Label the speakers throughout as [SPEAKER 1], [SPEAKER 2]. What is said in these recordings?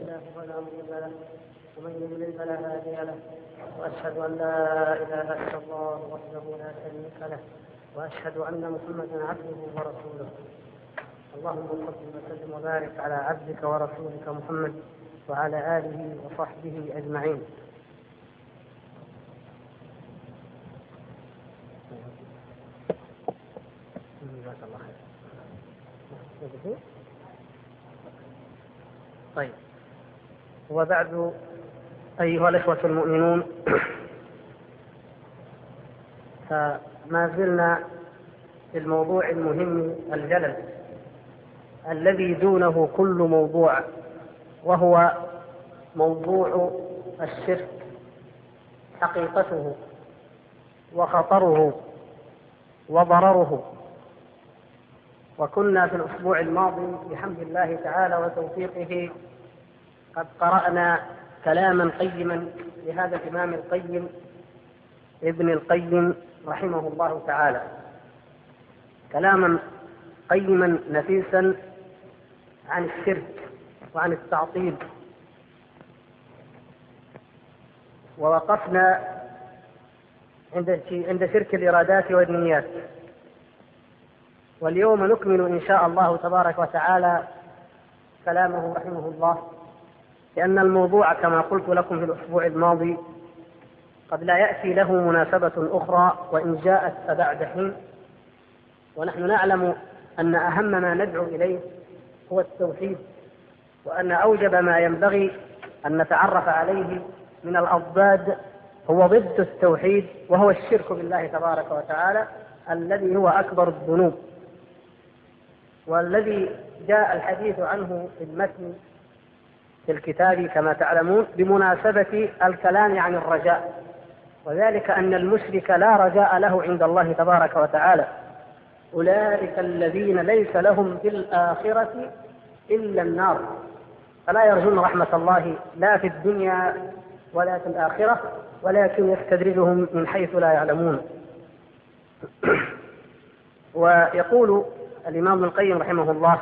[SPEAKER 1] الله مضل له ومن يضلل فلا هادي له وأشهد أن لا إله إلا الله وحده لا شريك له وأشهد أن محمدا عبده ورسوله. اللهم صل وسلم وبارك على عبدك ورسولك محمد وعلى آله وصحبه أجمعين. جزاك الله خير. طيب. وبعد أيها الإخوة المؤمنون فما زلنا في الموضوع المهم الجلل الذي دونه كل موضوع وهو موضوع الشرك حقيقته وخطره وضرره. وكنا في الأسبوع الماضي بحمد الله تعالى وتوفيقه قد قرأنا كلاما قيما لهذا الإمام القيم ابن القيم رحمه الله تعالى. كلاما قيما نفيسا عن الشرك وعن التعطيل. ووقفنا عند عند شرك الإرادات والنيات. واليوم نكمل إن شاء الله تبارك وتعالى كلامه رحمه الله. لأن الموضوع كما قلت لكم في الأسبوع الماضي قد لا يأتي له مناسبة أخرى وإن جاءت فبعد حين. ونحن نعلم أن أهم ما ندعو إليه هو التوحيد وأن أوجب ما ينبغي أن نتعرف عليه من الأضداد هو ضد التوحيد وهو الشرك بالله تبارك وتعالى الذي هو أكبر الذنوب. والذي جاء الحديث عنه في المتن في الكتاب كما تعلمون بمناسبة الكلام عن الرجاء. وذلك أن المشرك لا رجاء له عند الله تبارك وتعالى. أولئك الذين ليس لهم في الآخرة إلا النار. فلا يرجون رحمة الله لا في الدنيا ولا في الآخرة ولكن يستدرجهم من حيث لا يعلمون. ويقول الإمام ابن القيم رحمه الله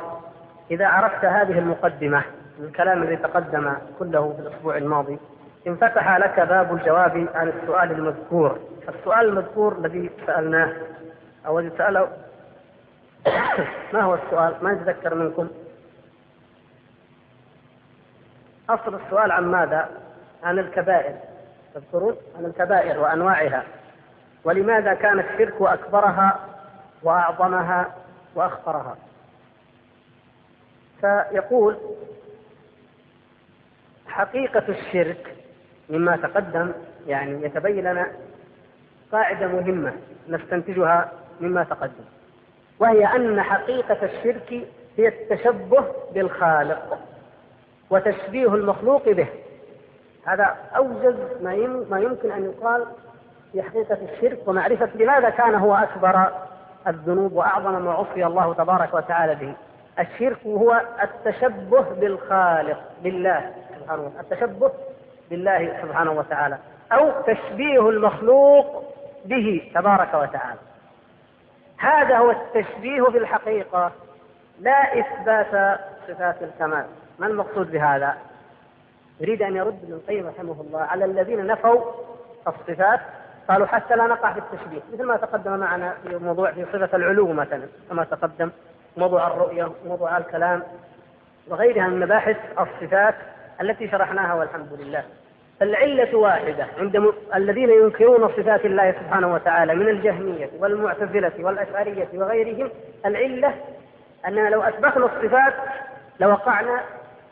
[SPEAKER 1] إذا عرفت هذه المقدمة الكلام الذي تقدم كله في الأسبوع الماضي انفتح لك باب الجواب عن السؤال المذكور. السؤال المذكور الذي سألناه أو الذي سأله ما هو السؤال؟ ما يتذكر منكم. أصل السؤال عن ماذا؟ عن الكبائر. تذكرون؟ عن الكبائر وأنواعها. ولماذا كان الشرك أكبرها وأعظمها وأخطرها؟ فيقول حقيقة الشرك مما تقدم يعني يتبين لنا قاعدة مهمة نستنتجها مما تقدم وهي أن حقيقة الشرك هي التشبه بالخالق وتشبيه المخلوق به. هذا أوجز ما يمكن أن يقال في حقيقة الشرك ومعرفة لماذا كان هو أكبر الذنوب وأعظم ما عصي الله تبارك وتعالى به. الشرك هو التشبه بالخالق بالله وتعالى التشبه بالله سبحانه وتعالى أو تشبيه المخلوق به تبارك وتعالى. هذا هو التشبيه في الحقيقة. لا إثبات صفات الكمال. ما المقصود بهذا؟ يريد أن يرد ابن القيم رحمه الله على الذين نفوا الصفات قالوا حتى لا نقع في التشبيه مثل ما تقدم معنا في موضوع في صفة العلو مثلا كما تقدم موضوع الرؤية موضوع الكلام وغيرها من مباحث الصفات التي شرحناها والحمد لله. العلة واحدة عند. الذين ينكرون صفات الله سبحانه وتعالى من الجهمية والمعتزلة والأشعرية وغيرهم العلة أننا لو أثبتنا الصفات لوقعنا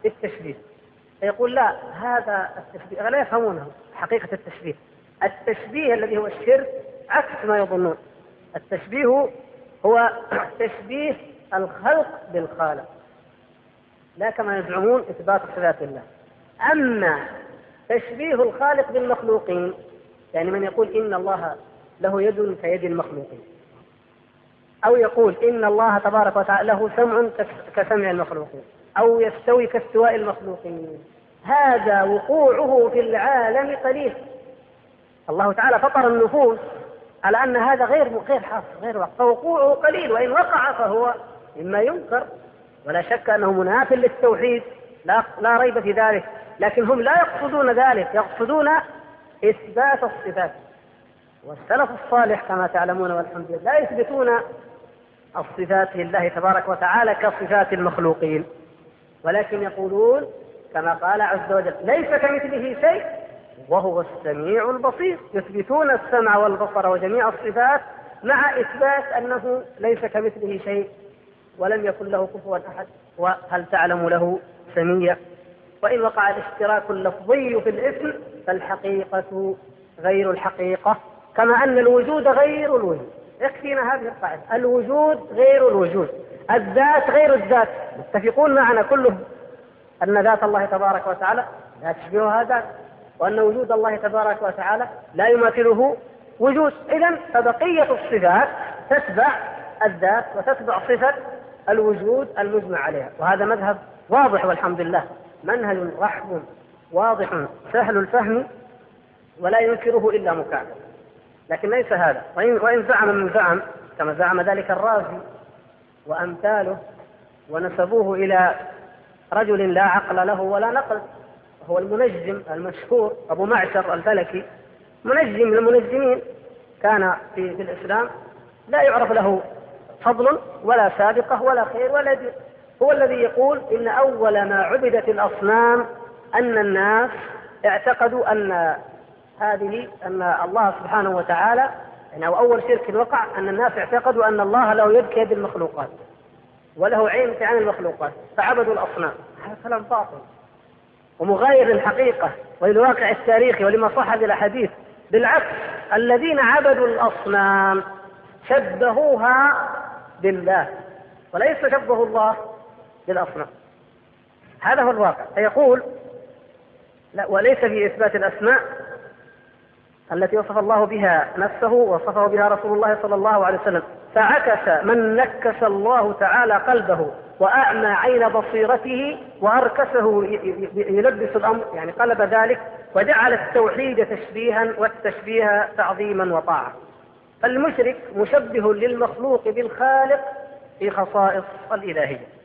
[SPEAKER 1] في التشبيه. فيقول لا هذا التشبيه لا يفهمونه حقيقة التشبيه. التشبيه الذي هو الشرك عكس ما يظنون. التشبيه هو تشبيه الخلق بالخالق. لا كما يزعمون إثبات صفات الله. أما تشبيه الخالق بالمخلوقين يعني من يقول إن الله له يد كيد المخلوقين أو يقول إن الله تبارك وتعالى له سمع كسمع المخلوقين أو يستوي كاستواء المخلوقين. هذا وقوعه في العالم قليل. الله تعالى فطر النفوس على أن هذا غير غير حاصل غير واقع. فوقوعه قليل وإن وقع فهو مما ينكر ولا شك أنه مناف للتوحيد لا, لا ريب في ذلك. لكن هم لا يقصدون ذلك يقصدون إثبات الصفات. والسلف الصالح كما تعلمون والحمد لله لا يثبتون الصفات لله تبارك وتعالى كصفات المخلوقين. ولكن يقولون كما قال عز وجل ليس كمثله شيء وهو السميع البصير. يثبتون السمع والبصر وجميع الصفات مع إثبات أنه ليس كمثله شيء ولم يكن له كفوا أحد. وهل تعلم له سمية وإن وقع الاشتراك اللفظي في الاسم فالحقيقة غير الحقيقة كما أن الوجود غير الوجود. يكفينا هذه القاعدة. الوجود غير الوجود. الذات غير الذات. متفقون معنا كلهم أن ذات الله تبارك وتعالى لا تشبهها ذات وأن وجود الله تبارك وتعالى لا يماثله وجود. إذا فبقية الصفات تتبع الذات وتتبع صفة الوجود المجمع عليها. وهذا مذهب واضح والحمد لله. منهج رحب واضح سهل الفهم ولا ينكره إلا مكابر لكن ليس هذا. وإن, وإن زعم من زعم كما زعم ذلك الرازي وأمثاله ونسبوه إلى رجل لا عقل له ولا نقل هو المنجم المشهور أبو معشر الفلكي منجم من المنجمين كان في, في الإسلام لا يعرف له فضل ولا سابقة ولا خير ولا دين. هو الذي يقول إن أول ما عبدت الأصنام أن الناس اعتقدوا أن هذه أن الله سبحانه وتعالى يعني أو أول شرك وقع أن الناس اعتقدوا أن الله له يد كيد المخلوقات وله عين في عين المخلوقات فعبدوا الأصنام. هذا كلام باطل. ومغاير للحقيقة وللواقع التاريخي ولما صح في الأحاديث. بالعكس الذين عبدوا الأصنام شبهوها بالله. وليس شبهوا الله بالأصنام هذا هو الواقع. فيقول لا وليس في إثبات الأسماء التي وصف الله بها نفسه وصفه بها رسول الله صلى الله عليه وسلم. فعكس من نكس الله تعالى قلبه وأعمى عين بصيرته وأركسه يلبس الأمر يعني قلب ذلك وجعل التوحيد تشبيها والتشبيه تعظيما وطاعة. فالمشرك مشبه للمخلوق بالخالق في خصائص الإلهية.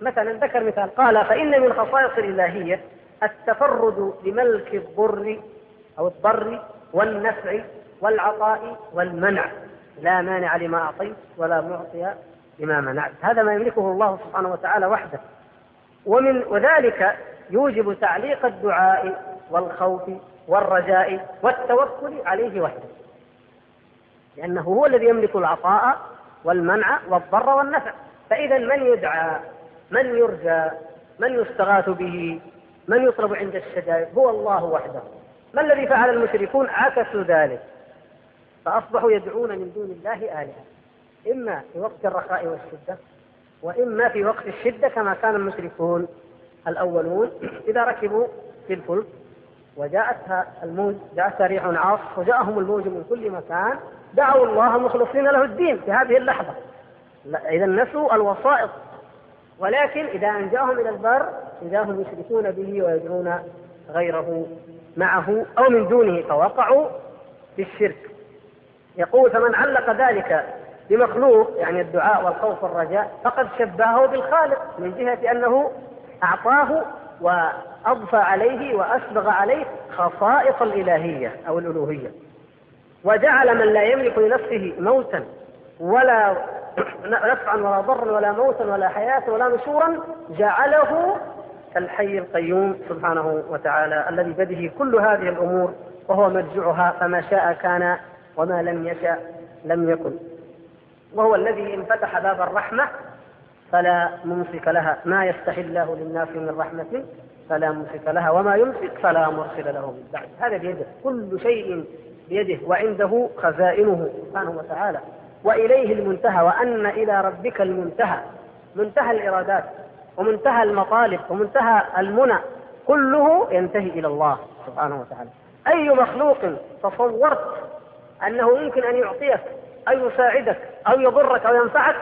[SPEAKER 1] مثلا ذكر مثال قال فإن من خصائص الإلهية التفرد بملك الضر أو الضر والنفع والعطاء والمنع لا مانع لما أعطيت ولا معطي لما منعت. هذا ما يملكه الله سبحانه وتعالى وحده. ومن وذلك يوجب تعليق الدعاء والخوف والرجاء والتوكل عليه وحده. لأنه هو الذي يملك العطاء والمنع والضر والنفع. فإذا من يدعى من يرجى من يستغاث به من يطلب عند الشدائد هو الله وحده. ما الذي فعل المشركون؟ عكسوا ذلك. فأصبحوا يدعون من دون الله آلهة. إما في وقت الرخاء والشدة وإما في وقت الشدة كما كان المشركون الأولون. إذا ركبوا في الفلك وجاءتها الموج جاءتها ريح عاصف وجاءهم الموج من كل مكان دعوا الله مخلصين له الدين في هذه اللحظة. إذا نسوا الوسائط ولكن إذا أنجاهم إلى البر إذا هم يشركون به ويدعون غيره معه أو من دونه فوقعوا في الشرك. يقول فمن علق ذلك بمخلوق يعني الدعاء والخوف والرجاء فقد شبهه بالخالق من جهة أنه أعطاه وأضفى عليه وأسبغ عليه خصائص الإلهية أو الألوهية. وجعل من لا يملك لنفسه موتا ولا نفعا ولا ضرا ولا موتا ولا حياة ولا نشورا جعله كالحي القيوم سبحانه وتعالى الذي بيده كل هذه الأمور وهو مرجعها فما شاء كان وما لم يشأ لم يكن. وهو الذي إن فتح باب الرحمة فلا ممسك لها. ما يفتح الله للناس من رحمة فلا ممسك لها وما يمسك فلا مرسل له من بعد. هذا بيده. كل شيء بيده وعنده خزائنه سبحانه وتعالى. وإليه المنتهى وأن إلى ربك المنتهى منتهى الإرادات ومنتهى المطالب ومنتهى المنى كله ينتهي إلى الله سبحانه وتعالى. أي مخلوق تصورت أنه يمكن أن يعطيك أو يساعدك أو يضرك أو ينفعك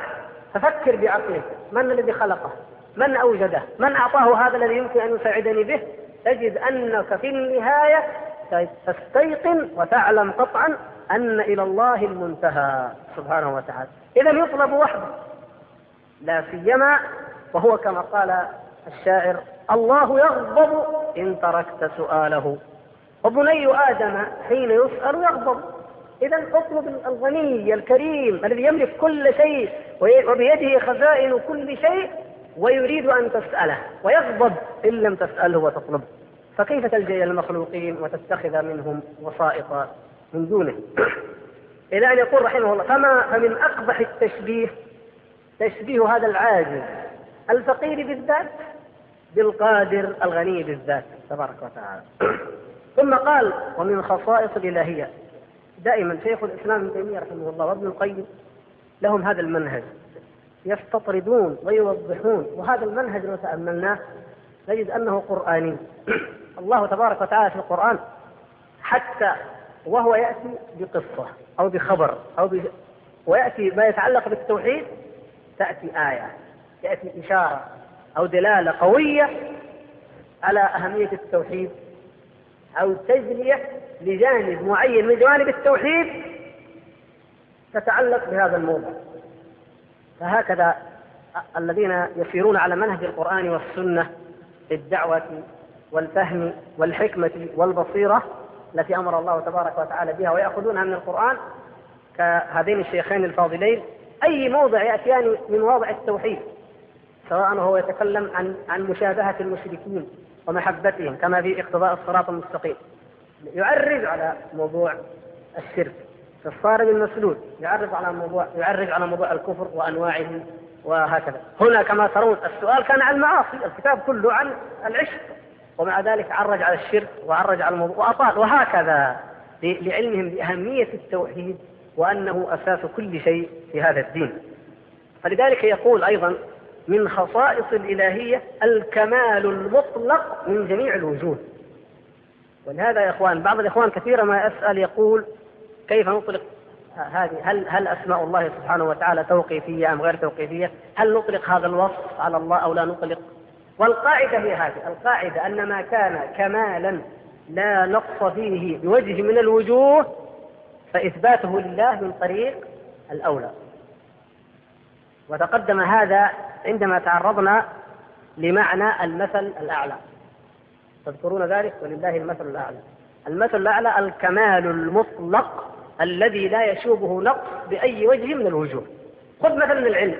[SPEAKER 1] ففكر بعقلك. من الذي خلقه؟ من أوجده؟ من أعطاه هذا الذي يمكن أن يساعدني به؟ تجد أنك في النهاية تستيقن وتعلم قطعا أن إلى الله المنتهى سبحانه وتعالى. إذا يطلب وحده لا سيما وهو كما قال الشاعر الله يغضب إن تركت سؤاله. وبني آدم حين يسأل يغضب. إذا اطلب الغني الكريم الذي يملك كل شيء وبيده خزائن كل شيء ويريد أن تسأله ويغضب إن لم تسأله وتطلب. فكيف تلجأ إلى المخلوقين وتتخذ منهم وسائط من دونه. إلى أن يقول رحمه الله فما فمن أقبح التشبيه تشبيه هذا العاجز الفقير بالذات بالقادر الغني بالذات تبارك وتعالى. ثم قال ومن خصائص الإلهية. دائما شيخ الإسلام ابن تيمية رحمه الله وابن القيم لهم هذا المنهج. يستطردون ويوضحون وهذا المنهج لو تأملناه نجد أنه قرآني. الله تبارك وتعالى في القرآن حتى وهو يأتي بقصة أو بخبر أو ب... ويأتي ما يتعلق بالتوحيد تأتي آية تأتي إشارة أو دلالة قوية على أهمية التوحيد أو تجلية لجانب معين من جوانب التوحيد تتعلق بهذا الموضوع. فهكذا الذين يسيرون على منهج القرآن والسنة في الدعوة والفهم والحكمة والبصيرة التي أمر الله تبارك وتعالى بها ويأخذونها من القرآن كهذين الشيخين الفاضلين. أي موضع يأتيان من مواضع التوحيد؟ سواء هو يتكلم عن عن مشابهة المشركين ومحبتهم كما في اقتضاء الصراط المستقيم. يعرج على موضوع الشرك. في الصارم المسلول يعرج على موضوع يعرج على موضوع الكفر وانواعه وهكذا. هنا كما ترون السؤال كان عن المعاصي الكتاب كله عن العشق. ومع ذلك عرج على الشرك وعرج على الموضوع وأطال وهكذا لعلمهم بأهمية التوحيد وأنه أساس كل شيء في هذا الدين فلذلك يقول أيضا من خصائص الإلهية الكمال المطلق من جميع الوجوه ولهذا يا إخوان بعض الإخوان كثيرا ما يسأل يقول كيف نطلق هذه هل هل أسماء الله سبحانه وتعالى توقيفية أم غير توقيفية؟ هل نطلق هذا الوصف على الله أو لا نطلق؟ والقاعدة هي هذه، القاعدة أن ما كان كمالا لا نقص فيه بوجه من الوجوه فإثباته لله من طريق الأولى. وتقدم هذا عندما تعرضنا لمعنى المثل الأعلى. تذكرون ذلك ولله المثل الأعلى. المثل الأعلى الكمال المطلق الذي لا يشوبه نقص بأي وجه من الوجوه خذ مثلا العلم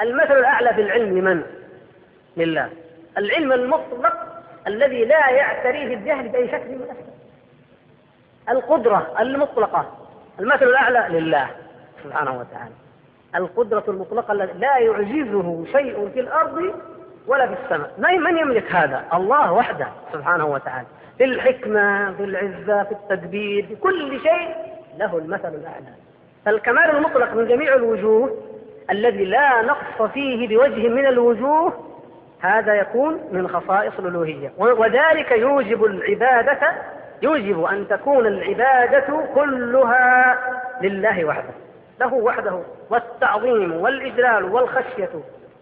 [SPEAKER 1] المثل الأعلى في العلم من؟ لله العلم المطلق الذي لا يعتريه الجهل بأي شكل من الأشكال. القدرة المطلقة. المثل الأعلى لله سبحانه وتعالى. القدرة المطلقة التي لا يعجزه شيء في الأرض ولا في السماء. من يملك هذا؟ الله وحده سبحانه وتعالى. في الحكمة في العزة في التدبير في كل شيء له المثل الأعلى. فالكمال المطلق من جميع الوجوه الذي لا نقص فيه بوجه من الوجوه هذا يكون من خصائص الألوهية. وذلك يوجب العبادة يوجب أن تكون العبادة كلها لله وحده. له وحده والتعظيم والإجلال والخشية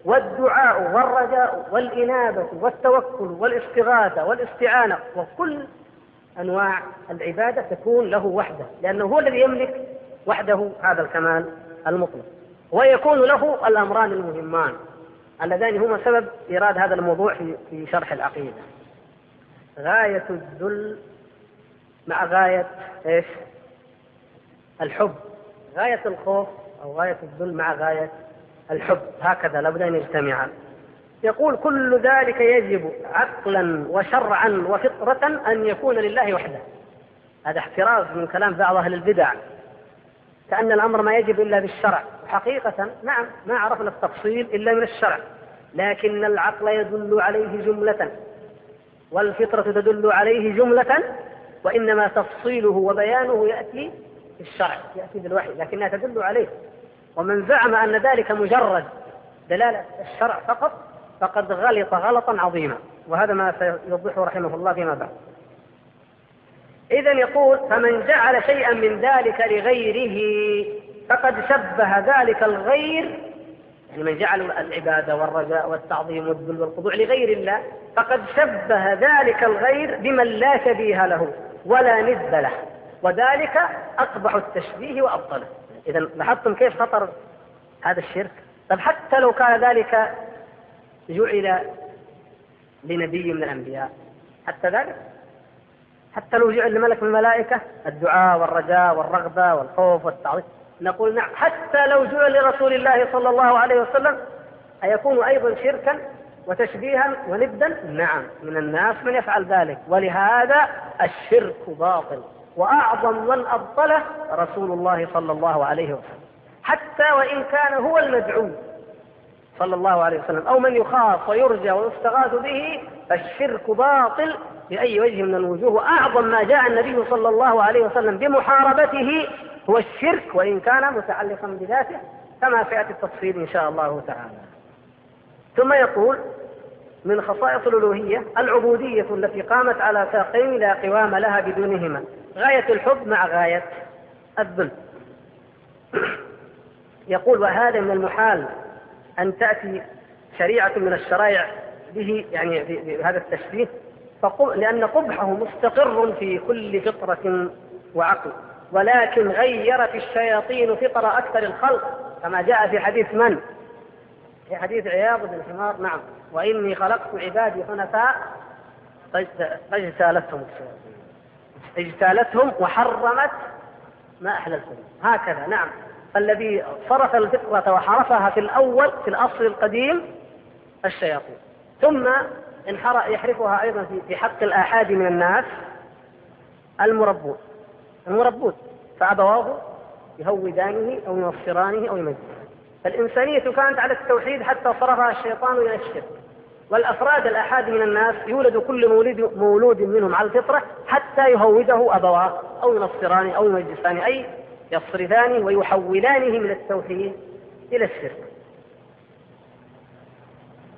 [SPEAKER 1] والدعاء والرجاء والإنابة والتوكل والاستغاثة والاستعانة. وكل أنواع العبادة تكون له وحده لأنه هو الذي يملك وحده هذا الكمال المطلق. ويكون له الأمران المهمان. اللذان هما سبب إيراد هذا الموضوع في شرح العقيدة. غاية الذل مع غاية إيش؟ الحب. غاية الخوف أو غاية الذل مع غاية الحب. هكذا لابد أن يجتمعا. يقول كل ذلك يجب عقلا وشرعا وفطرة أن يكون لله وحده. هذا احتراز من كلام بعض أهل البدع. كأن الأمر ما يجب إلا بالشرع. حقيقة نعم ما عرفنا التفصيل إلا من الشرع. لكن العقل يدل عليه جملة والفطرة تدل عليه جملة وإنما تفصيله وبيانه يأتي في الشرع يأتي بالوحي لكنها تدل عليه. ومن زعم أن ذلك مجرد دلالة الشرع فقط فقد غلط غلطا عظيما. وهذا ما سيوضحه رحمه الله فيما بعد. إذا يقول فمن جعل شيئا من ذلك لغيره فقد شبه ذلك الغير يعني من جعل العبادة والرجاء والتعظيم والذل والخضوع لغير الله فقد شبه ذلك الغير بمن لا شبيه له ولا ند له وذلك أقبح التشبيه وأبطله. إذا لاحظتم كيف خطر هذا الشرك؟ طب حتى لو كان ذلك جعل لنبي من الأنبياء حتى ذلك؟ حتى لو جعل لملك من الملائكة الدعاء والرجاء والرغبة والخوف والتعظيم. نقول نعم حتى لو جعل لرسول الله صلى الله عليه وسلم أيكون أيضا شركا وتشبيها وندا نعم من الناس من يفعل ذلك. ولهذا الشرك باطل وأعظم من أبطله رسول الله صلى الله عليه وسلم. حتى وإن كان هو المدعو صلى الله عليه وسلم أو من يخاف ويرجى ويستغاث به فالشرك باطل بأي وجه من الوجوه وأعظم ما جاء النبي صلى الله عليه وسلم بمحاربته هو الشرك وإن كان متعلقا بذاته كما سيأتي التفصيل إن شاء الله تعالى. ثم يقول من خصائص الألوهية العبودية التي قامت على ساقين لا قوام لها بدونهما غاية الحب مع غاية الذل. يقول وهذا من المحال أن تأتي شريعة من الشرائع به يعني بهذا التشبيه لأن قبحه مستقر في كل فطرة وعقل ولكن غيرت الشياطين فطر أكثر الخلق كما جاء في حديث من؟ في حديث عياض بن حمار نعم. وإني خلقت عبادي حنفاء فاجتالتهم الشياطين. اجتالتهم وحرمت ما أحللتم هكذا نعم. الذي صرف الفطرة وحرفها في الأول في الأصل القديم الشياطين. ثم يحرفها أيضا في حق الآحاد من الناس المربون. المربون. فأبواه يهودانه أو ينصرانه أو يمجدانه فالإنسانية كانت على التوحيد حتى صرفها الشيطان إلى الشرك. والأفراد الآحاد من الناس يولد كل مولد, مولود منهم على الفطرة حتى يهوده أبواه أو ينصرانه أو يمجسانه أي يصرفانه ويحولانه من التوحيد إلى الشرك.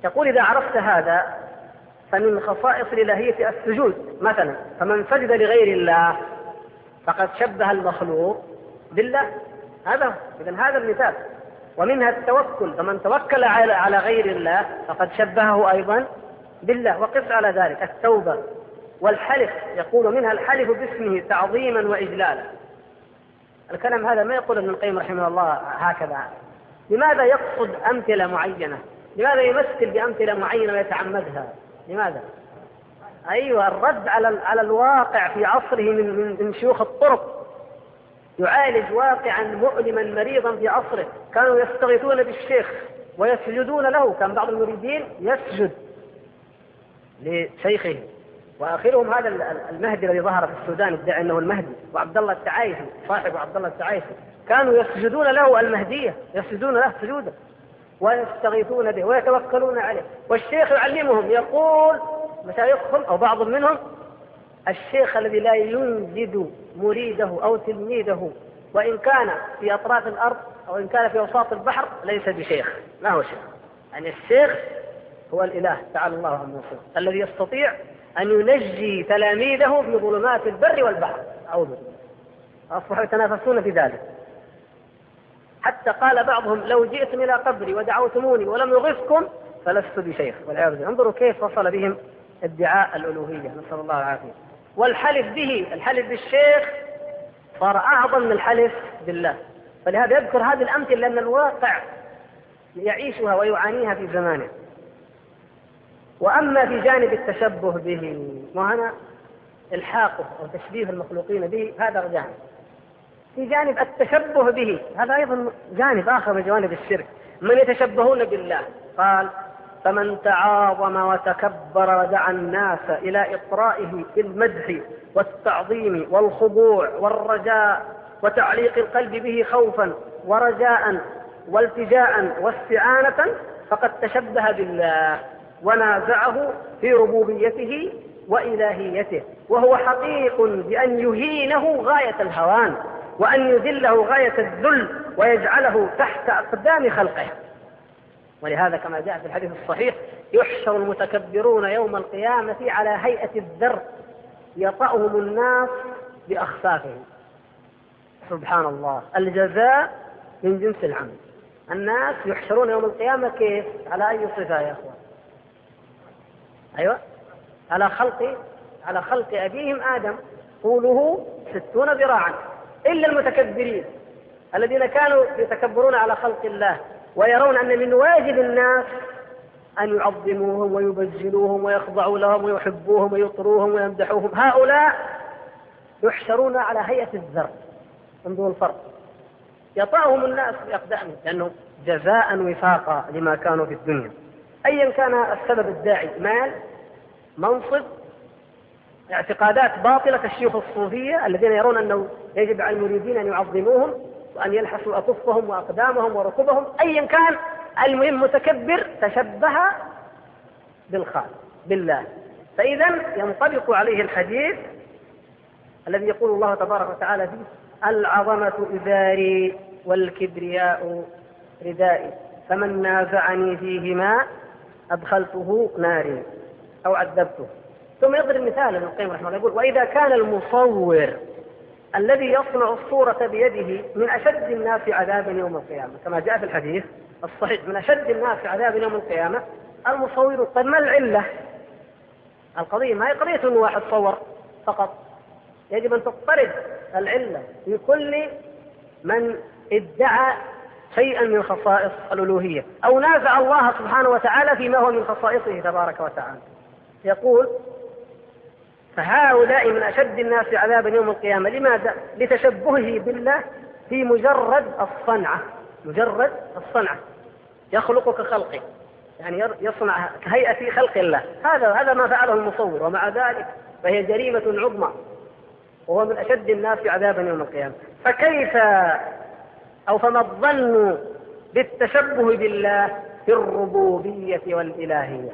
[SPEAKER 1] يقول إذا عرفت هذا فمن خصائص الإلهية السجود مثلا فمن سجد لغير الله فقد شبه المخلوق بالله. هذا إذا هذا المثال. ومنها التوكل فمن توكل على غير الله فقد شبهه أيضا بالله. وقف على ذلك التوبة والحلف يقول منها الحلف باسمه تعظيما وإجلالا. الكلام هذا ما يقول ابن القيم رحمه الله هكذا. لماذا يقصد أمثلة معينة؟ لماذا يمثل بأمثلة معينة ويتعمدها؟ لماذا؟ أيوة الرد على على الواقع في عصره من من, من شيوخ الطرق. يعالج واقعا مؤلما مريضا في عصره. كانوا يستغيثون بالشيخ ويسجدون له. كان بعض المريدين يسجد لشيخه وآخرهم هذا المهدي الذي ظهر في السودان ادعى إنه المهدي وعبد الله التعايشي صاحب عبد الله التعايشي. كانوا يسجدون له المهدية يسجدون له سجودا ويستغيثون به ويتوكلون عليه. والشيخ يعلمهم يقول مشايخهم أو بعض منهم الشيخ الذي لا ينجد مريده أو تلميذه وإن كان في أطراف الأرض أو إن كان في اوساط البحر ليس بشيخ. ما هو شيخ؟ يعني الشيخ هو الإله تعالى الله عن الذي يستطيع أن ينجي تلاميذه في ظلمات البر والبحر. أعوذ بالله. أصبحوا يتنافسون في ذلك. حتى قال بعضهم لو جئتم إلى قبري ودعوتموني ولم يغفكم فلست بشيخ والعياذ بالله. انظروا كيف وصل بهم ادعاء الألوهية. نسأل الله العافية. والحلف به الحلف بالشيخ صار أعظم من الحلف بالله. فلهذا يذكر هذه الأمثلة لأن الواقع يعيشها ويعانيها في زمانه. وأما في جانب التشبه به وهنا إلحاقه أو تشبيه المخلوقين به هذا جانب في جانب التشبه به. هذا أيضا جانب آخر من جوانب الشرك. من يتشبهون بالله؟ قال فمن تعاظم وتكبر ودعا الناس إلى إطرائه بالمدح والتعظيم والخضوع والرجاء وتعليق القلب به خوفا ورجاء والتجاء واستعانة فقد تشبه بالله ونازعه في ربوبيته وإلهيته وهو حقيق بأن يهينه غاية الهوان. وأن يذله غاية الذل ويجعله تحت أقدام خلقه. ولهذا كما جاء في الحديث الصحيح يحشر المتكبرون يوم القيامة على هيئة الذر يطأهم الناس بأخفافهم. سبحان الله. الجزاء من جنس العمل. الناس يحشرون يوم القيامة كيف؟ على أي صفة يا أخوان؟ أيوة. على خلق على خلق أبيهم آدم. طوله ستون ذراعا. إلا المتكبرين الذين كانوا يتكبرون على خلق الله ويرون أن من واجب الناس أن يعظموهم ويبجلوهم ويخضعوا لهم ويحبوهم ويطروهم ويمدحوهم. هؤلاء يحشرون على هيئة الذر انظروا الفرق يطأهم الناس بأقدامهم لأنه جزاء وفاقا لما كانوا في الدنيا. أيا كان السبب الداعي مال منصب اعتقادات باطلة كالشيوخ الصوفية الذين يرون أنه يجب على المريدين أن يعظموهم وأن يلحسوا أكفهم وأقدامهم وركبهم أيا كان المهم متكبر تشبه بالخالق بالله. فإذا ينطبق عليه الحديث الذي يقول الله تبارك وتعالى فيه العظمة إزاري والكبرياء ردائي فمن نازعني فيهما أدخلته ناري أو عذبته. ثم يضرب مثال ابن القيم رحمه الله يقول وإذا كان المصور الذي يصنع الصورة بيده من أشد الناس عذابا يوم القيامة. كما جاء في الحديث الصحيح من أشد الناس عذابا يوم القيامة المصور طيب ما العلة؟ القضية ما هي قضية أنه واحد صور فقط. يجب أن تضطرد العلة في كل من ادعى شيئا من خصائص الألوهية أو نازع الله سبحانه وتعالى فيما هو من خصائصه تبارك وتعالى. يقول فهؤلاء من أشد الناس عذابا يوم القيامة. لماذا؟ لتشبهه بالله في مجرد الصنعة. مجرد الصنعة. يخلق كخلقه يعني يصنع كهيئة خلق الله. هذا هذا ما فعله المصور. ومع ذلك فهي جريمة عظمى. وهو من أشد الناس عذابا يوم القيامة. فكيف أو فما الظن بالتشبه بالله في الربوبية والإلهية؟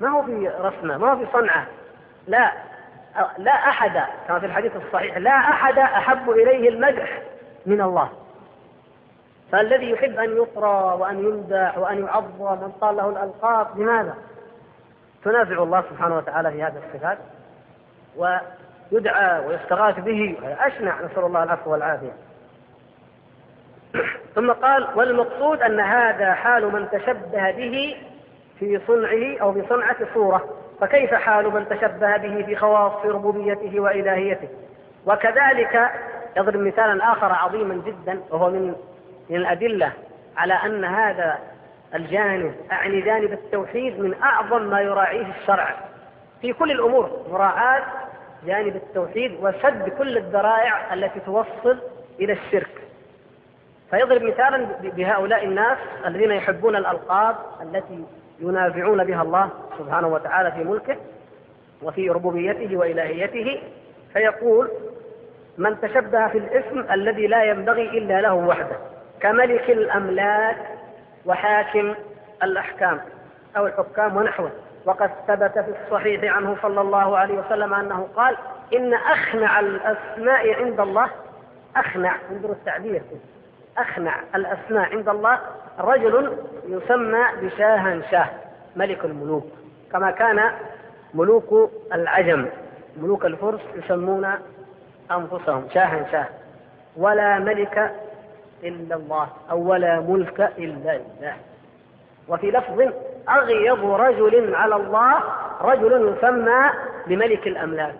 [SPEAKER 1] ما هو في رسمة ما هو في صنعة. لا لا أحد كما في الحديث الصحيح لا أحد أحب إليه المدح من الله. فالذي يحب أن يطرى وأن يمدح وأن يعظم وأن قال له الألقاب لماذا؟ تنازع الله سبحانه وتعالى في هذه الصفات ويدعى ويستغاث به أشنع. نسأل الله العفو والعافية. ثم قال والمقصود أن هذا حال من تشبه به في صنعه أو في صنعة صورة. فكيف حال من تشبه به في خواص ربوبيته وإلهيته؟ وكذلك يضرب مثالا آخر عظيما جدا وهو من من الأدلة على أن هذا الجانب أعني جانب التوحيد من أعظم ما يراعيه الشرع. في كل الأمور مراعاة جانب التوحيد وسد كل الذرائع التي توصل إلى الشرك. فيضرب مثالا بهؤلاء الناس الذين يحبون الألقاب التي ينازعون بها الله سبحانه وتعالى في ملكه وفي ربوبيته وإلهيته فيقول من تشبه في الاسم الذي لا ينبغي إلا له وحده كملك الأملاك وحاكم الأحكام أو الحكام ونحوه. وقد ثبت في الصحيح عنه صلى الله عليه وسلم أنه قال إن أخنع الأسماء عند الله أخنع. انظروا التعبير. أخنع الأسماء عند الله رجل يسمى بشاها شاه ملك الملوك. كما كان ملوك العجم ملوك الفرس يسمون أنفسهم شاها شاه ولا ملك إلا الله أو ولا ملك إلا لله وفي لفظ أغيض رجل على الله رجل يسمى بملك الأملاك.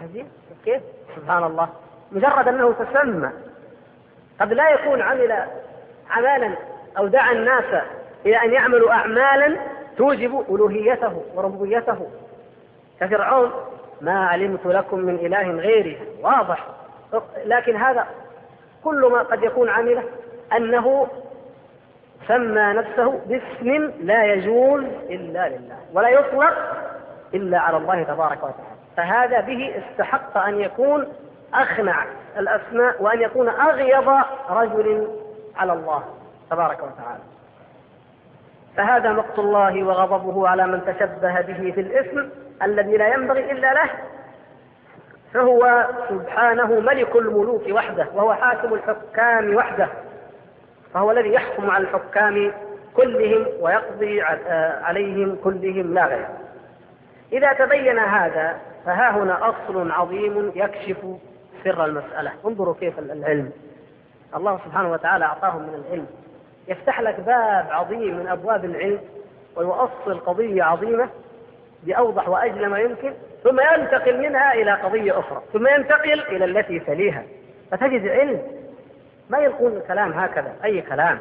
[SPEAKER 1] هذه؟ كيف سبحان الله. مجرد أنه تسمى. قد لا يكون عمل عمالا أو دعا الناس إلى أن يعملوا أعمالا توجب ألوهيته وربوبيته. كفرعون ما علمت لكم من إله غيري. واضح. لكن هذا كل ما قد يكون عمله أنه سمى نفسه باسم لا يجوز إلا لله ولا يطلق إلا على الله تبارك وتعالى. فهذا به استحق أن يكون أخنع. الأسماء وأن يكون أغيض رجل على الله تبارك وتعالى. فهذا مقت الله وغضبه على من تشبه به في الاسم الذي لا ينبغي إلا له فهو سبحانه ملك الملوك وحده وهو حاكم الحكام وحده فهو الذي يحكم على الحكام كلهم ويقضي عليهم كلهم لا غير. إذا تبين هذا فها هنا أصل عظيم يكشف سر المسألة. انظروا كيف العلم. الله سبحانه وتعالى أعطاهم من العلم. يفتح لك باب عظيم من أبواب العلم ويؤصل قضية عظيمة بأوضح وأجل ما يمكن ثم ينتقل منها إلى قضية أخرى ثم ينتقل إلى التي تليها. فتجد علم. ما يلقون الكلام هكذا أي كلام.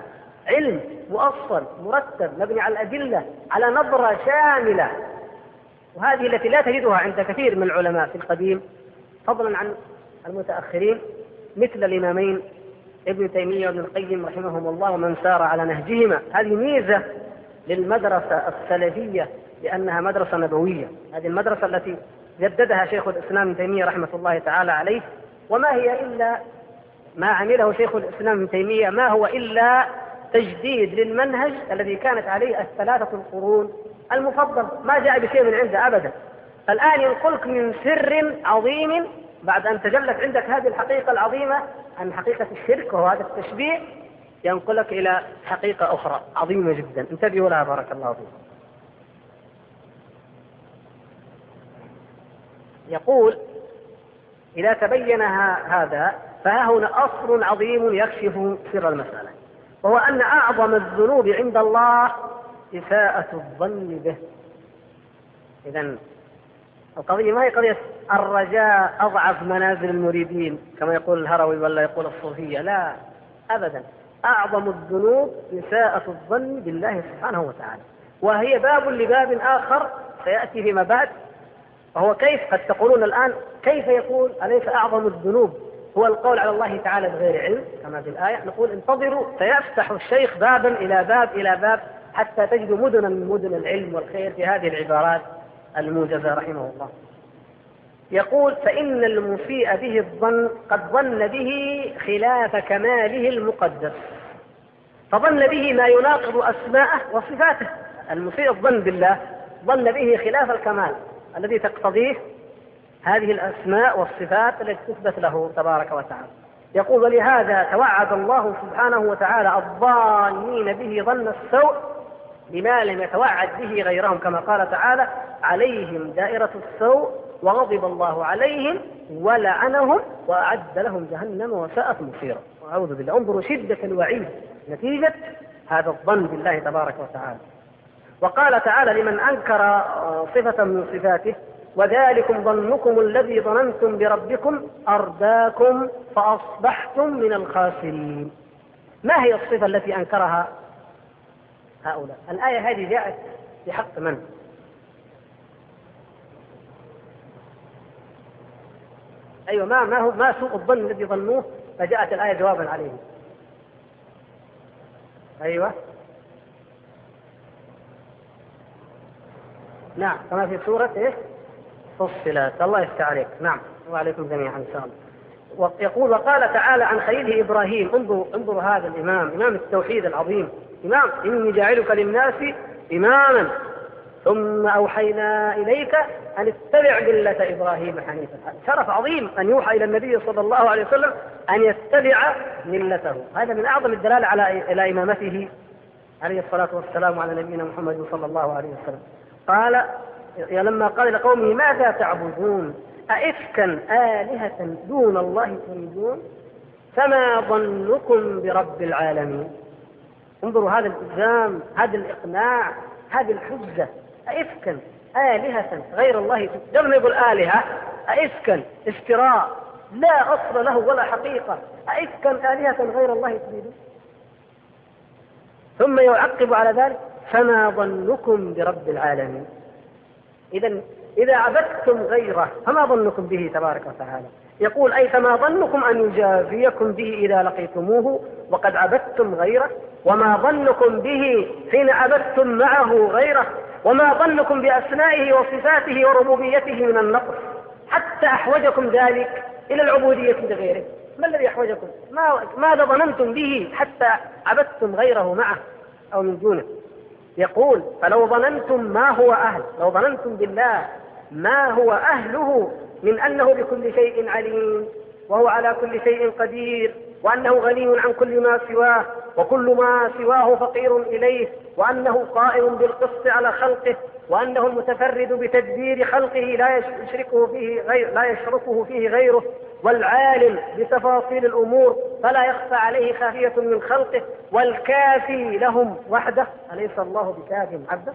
[SPEAKER 1] علم مؤصل مرتب مبني على الأدلة على نظرة شاملة. وهذه التي لا تجدها عند كثير من العلماء في القديم فضلا عن المتأخرين مثل الإمامين ابن تيمية وابن القيم رحمهم الله ومن سار على نهجهما. هذه ميزة للمدرسة السلفية لأنها مدرسة نبوية. هذه المدرسة التي جددها شيخ الإسلام ابن تيمية رحمة الله تعالى عليه. وما هي إلا ما عمله شيخ الإسلام ابن تيمية ما هو إلا تجديد للمنهج الذي كانت عليه الثلاثة القرون المفضل. ما جاء بشيء من عنده أبدا. الآن ينقلك من سر عظيم بعد أن تجلت عندك هذه الحقيقة العظيمة عن حقيقة الشرك وهو هذا التشبيه ينقلك إلى حقيقة أخرى عظيمة جدا. انتبهوا لها بارك الله فيكم يقول إذا تبين هذا فها هنا أصل عظيم يكشف سر المسألة وهو أن أعظم الذنوب عند الله إساءة الظن به. إذا القضية ما هي قضية الرجاء أضعف منازل المريدين كما يقول الهروي ولا يقول الصوفية لا أبدا. أعظم الذنوب إساءة الظن بالله سبحانه وتعالى. وهي باب لباب آخر سيأتي فيما بعد وهو كيف قد تقولون الآن كيف يقول أليس أعظم الذنوب؟ هو القول على الله تعالى بغير علم كما في الآية نقول انتظروا سيفتح الشيخ بابا إلى باب إلى باب حتى تجدوا مدنا من مدن العلم والخير في هذه العبارات. الموجزة رحمه الله. يقول فإن المسيء به الظن قد ظن به خلاف كماله المقدس فظن به ما يناقض أسماءه وصفاته. المسيء الظن بالله ظن به خلاف الكمال الذي تقتضيه هذه الأسماء والصفات التي تثبت له تبارك وتعالى. يقول ولهذا توعد الله سبحانه وتعالى الظانين به ظن السوء بما لم يتوعد به غيرهم كما قال تعالى عليهم دائرة السوء وغضب الله عليهم ولعنهم وأعد لهم جهنم وساءت مصيرا. وأعوذ بالله. انظروا شدة الوعيد. نتيجة هذا الظن بالله تبارك وتعالى. وقال تعالى لمن أنكر صفة من صفاته وذلكم ظنكم الذي ظننتم بربكم أرداكم فأصبحتم من الخاسرين. ما هي الصفة التي أنكرها هؤلاء. الآية هذه جاءت في حق من؟ أيوة ما ما هو ما سوء الظن الذي ظنوه فجاءت الآية جوابا عليه. أيوة. نعم كما في سورة إيه؟ فصلت. الله يفتح عليك. نعم. وعليكم جميعا. إن شاء الله. ويقول وقال تعالى عن خليله إبراهيم انظروا انظروا هذا الإمام إمام التوحيد العظيم. إمام إني جاعلك للناس إماما. ثم أوحينا إليك أن اتبع ملة إبراهيم حنيفا. شرف عظيم أن يوحى إلى النبي صلى الله عليه وسلم أن يتبع ملته. هذا من أعظم الدلالة على إلى إمامته عليه الصلاة والسلام على نبينا محمد صلى الله عليه وسلم. قال لما قال لقومه ماذا تعبدون؟ أئفكا آلهة دون الله تريدون؟ فما ظنكم برب العالمين؟ انظروا هذا الإلزام هذا الإقناع هذه الحجة. أئفكا آلهة غير الله ما يقول آلهة أئفكا افتراء. لا أصل له ولا حقيقة. أئفكا آلهة غير الله تريدون؟ ثم يعقب على ذلك فما ظنكم برب العالمين؟ إذا إذا عبدتم غيره فما ظنكم به تبارك وتعالى؟ يقول أي فما ظنكم أن يجازيكم به إذا لقيتموه؟ وقد عبدتم غيره. وما ظنكم به حين عبدتم معه غيره. وما ظنكم بأسمائه وصفاته وربوبيته من النقص. حتى أحوجكم ذلك إلى العبودية لغيره ما الذي أحوجكم؟ ما ماذا ظننتم به حتى عبدتم غيره معه أو من دونه؟ يقول فلو ظننتم ما هو أهل لو ظننتم بالله ما هو أهله من أنه بكل شيء عليم وهو على كل شيء قدير وأنه غني عن كل ما سواه وكل ما سواه فقير إليه وأنه قائم بالقسط على خلقه وأنه المتفرد بتدبير خلقه لا يشركه فيه غير لا يشركه فيه غيره والعالم بتفاصيل الأمور فلا يخفى عليه خافية من خلقه والكافي لهم وحده أليس الله بكاف عبده؟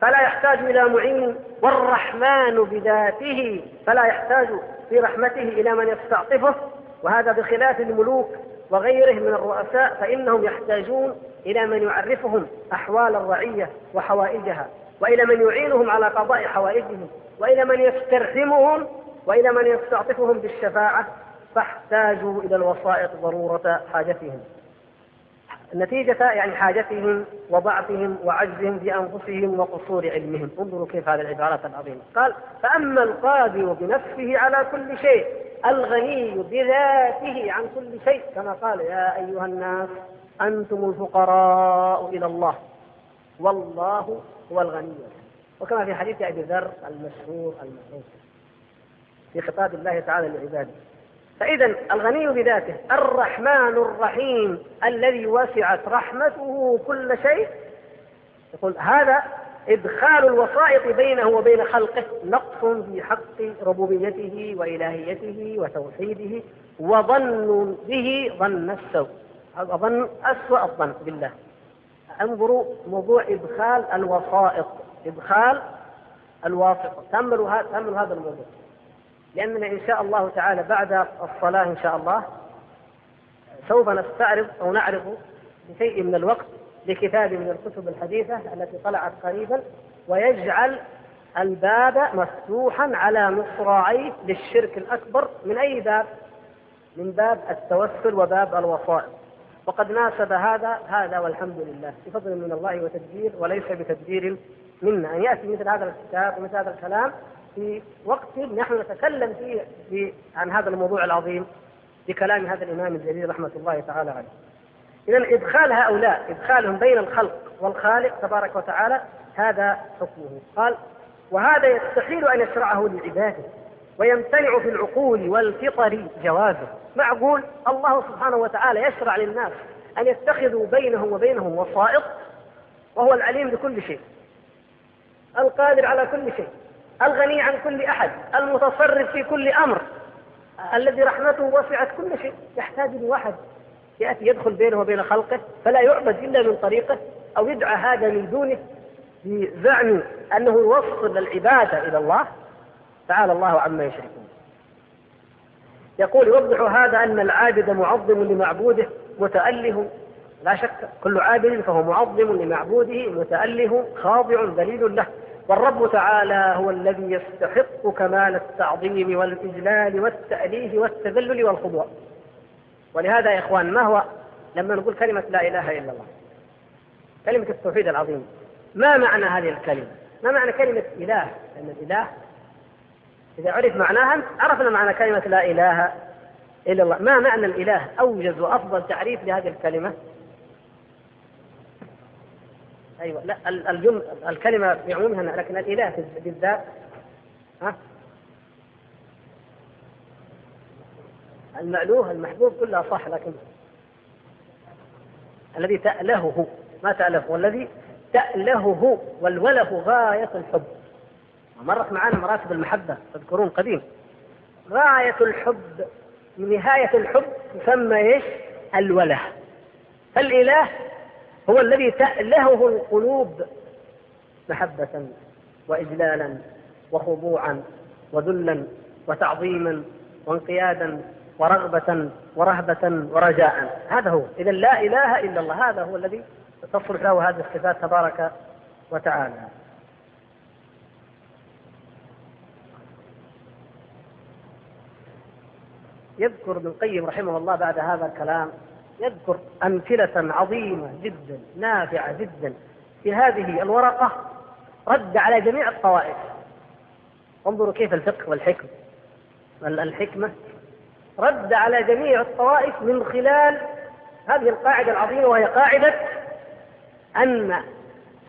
[SPEAKER 1] فلا يحتاج إلى معين والرحمن بذاته فلا يحتاج في رحمته إلى من يستعطفه وهذا بخلاف الملوك وغيره من الرؤساء فإنهم يحتاجون إلى من يعرفهم أحوال الرعية وحوائجها وإلى من يعينهم على قضاء حوائجهم وإلى من يسترحمهم وإلى من يستعطفهم بالشفاعة فاحتاجوا إلى الوسائط ضرورة حاجتهم. نتيجة يعني حاجتهم وضعفهم وعجزهم بأنفسهم وقصور علمهم. انظروا كيف هذه العبارات العظيمة. قال فأما القادر بنفسه على كل شيء الغني بذاته عن كل شيء. كما قال يا أيها الناس أنتم الفقراء إلى الله. والله هو الغني. وكما في حديث أبي ذر المشهور المعروف في خطاب الله تعالى لعباده. فإذا الغني بذاته الرحمن الرحيم الذي وسعت رحمته كل شيء. يقول هذا إدخال الوسائط بينه وبين خلقه نقص في حق ربوبيته وإلهيته وتوحيده وظن به ظن السوء. هذا ظن أسوأ الظن بالله. انظروا موضوع إدخال الوسائط. إدخال الواسطة. تأملوا هذا الموضوع. لأننا إن شاء الله تعالى بعد الصلاة إن شاء الله سوف نستعرض أو نعرض بشيء من الوقت لكتاب من الكتب الحديثة التي طلعت قريبا ويجعل الباب مفتوحا على مصراعيه للشرك الأكبر من أي باب؟ من باب التوسل وباب الوسائط وقد ناسب هذا هذا والحمد لله بفضل من الله وتدبير وليس بتدبير منا أن يأتي مثل هذا الكتاب ومثل هذا الكلام في وقت نحن نتكلم فيه في عن هذا الموضوع العظيم بكلام هذا الإمام الجليل رحمة الله تعالى عليه. إذا إدخال هؤلاء إدخالهم بين الخلق والخالق تبارك وتعالى هذا حكمه. قال وهذا يستحيل أن يشرعه لعباده ويمتنع في العقول والفطر جوازه. معقول؟ الله سبحانه وتعالى يشرع للناس أن يتخذوا بينهم وبينهم وسائط وهو العليم بكل شيء القادر على كل شيء. الغني عن كل أحد المتصرف في كل أمر. الذي رحمته وسعت كل شيء. يحتاج لواحد يأتي يدخل بينه وبين خلقه فلا يعبد إلا من طريقه أو يدعى هذا من دونه بزعم أنه يوصل العبادة إلى الله. تعالى الله عما يشركون. يقول يوضح هذا أن العابد معظم لمعبوده متأله. لا شك كل عابد فهو معظم لمعبوده متأله خاضع ذليل له. والرب تعالى هو الذي يستحق كمال التعظيم والإجلال والتأليه والتذلل والخضوع. ولهذا يا إخوان ما هو لما نقول كلمة لا إله إلا الله؟ كلمة التوحيد العظيم. ما معنى هذه الكلمة؟ ما معنى كلمة إله؟ لأن الإله إذا عرف معناها عرفنا معنى كلمة لا إله إلا الله. ما معنى الإله؟ أوجز وأفضل تعريف لهذه الكلمة أيوه. لا الجمله الكلمة بعمومها لكن الإله بالذات ها؟ المألوه المحبوب كلها صح لكن الذي تألهه ما تألهه والذي تألهه والوله غاية الحب. مرت معنا مراتب المحبة تذكرون قديم. غاية الحب نهاية الحب تسمى إيش؟ الوله. فالإله هو الذي تألهه القلوب محبة وإجلالا وخضوعا وذلا وتعظيما وانقيادا ورغبة ورهبة ورجاء. هذا هو. إذا لا إله إلا الله. هذا هو الذي تصلح له هذه الصفات تبارك وتعالى. يذكر ابن القيم رحمه الله بعد هذا الكلام يذكر أمثلة عظيمة جدا نافعة جدا. في هذه الورقة رد على جميع الطوائف. انظروا كيف الفقه والحكم الحكمة رد على جميع الطوائف من خلال هذه القاعدة العظيمة وهي قاعدة أن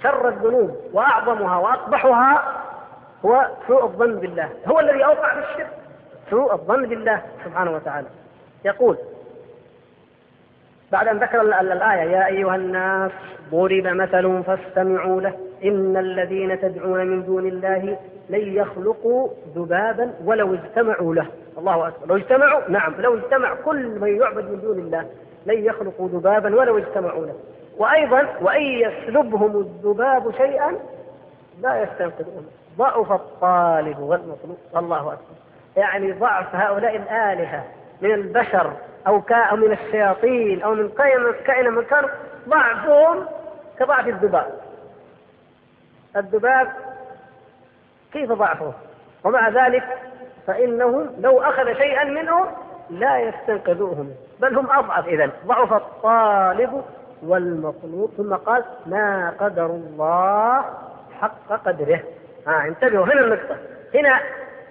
[SPEAKER 1] شر الذنوب وأعظمها وأقبحها هو سوء الظن بالله. هو الذي أوقع في الشرك. سوء الظن بالله سبحانه وتعالى. يقول بعد أن ذكر الآية يا أيها الناس ضرب مثل فاستمعوا له. إن الذين تدعون من دون الله لن يخلقوا ذبابا ولو اجتمعوا له. الله أكبر. لو اجتمعوا؟ نعم. لو اجتمع كل من يعبد من دون الله لن يخلقوا ذبابا ولو اجتمعوا له. وأيضا وإن يسلبهم الذباب شيئا لا يستنقذون. ضعف الطالب والمطلوب. الله أكبر. يعني ضعف هؤلاء الآلهة من البشر. أو من الشياطين أو من كائن من كان ضعفهم كضعف الذباب. الذباب كيف ضعفه ومع ذلك فإنهم لو أخذ شيئا منهم لا يستنقذوهم بل هم أضعف إذا ضعف الطالب والمطلوب ثم قال ما قدر الله حق قدره. ها انتبهوا هنا النقطة. هنا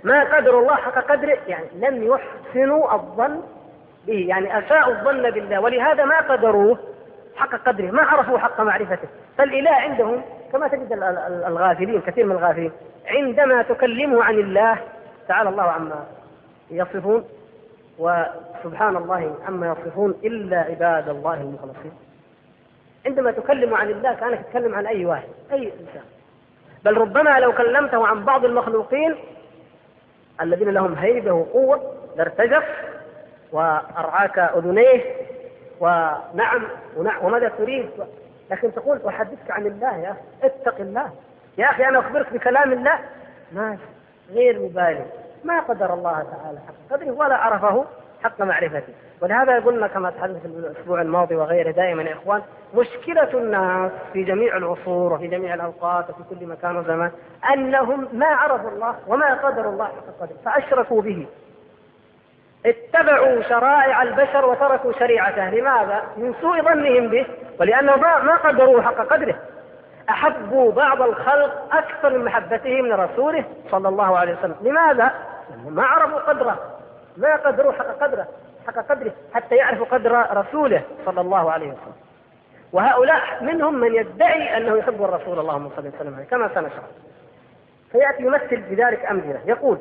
[SPEAKER 1] ما قدر الله حق قدره يعني لم يحسنوا الظن به يعني أساءوا الظن بالله. ولهذا ما قدروه حق قدره ما عرفوا حق معرفته. فالإله عندهم كما تجد الغافلين كثير من الغافلين عندما تكلمه عن الله تعالى الله عما يصفون وسبحان الله عما يصفون إلا عباد الله المخلصين. عندما تكلم عن الله كأنك تتكلم عن أي واحد أي إنسان. بل ربما لو كلمته عن بعض المخلوقين الذين لهم هيبة وقوة لارتجف وأرعاك أذنيه ونعم وماذا تريد؟ لكن تقول أحدثك عن الله يا أخي. اتق الله. يا أخي أنا أخبرك بكلام الله؟ ما غير مبالي ما قدر الله تعالى حق قدره ولا عرفه حق معرفته. ولهذا قلنا كما تحدث في الأسبوع الماضي وغيره دائما يا إخوان مشكلة الناس في جميع العصور وفي جميع الأوقات وفي كل مكان وزمان أنهم ما عرفوا الله وما قدروا الله حق قدره فأشركوا به. اتبعوا شرائع البشر وتركوا شريعته. لماذا؟ من سوء ظنهم به ولأنه ما قدروا حق قدره. أحبوا بعض الخلق أكثر من محبته من رسوله صلى الله عليه وسلم. لماذا؟ ما عرفوا قدره ما قدروا حق قدره حق قدره حتى يعرفوا قدر رسوله صلى الله عليه وسلم. وهؤلاء منهم من يدعي أنه يحب الرسول اللهم صل وسلم عليه كما سنشرح. فيأتي يمثل بذلك أمثلة. يقول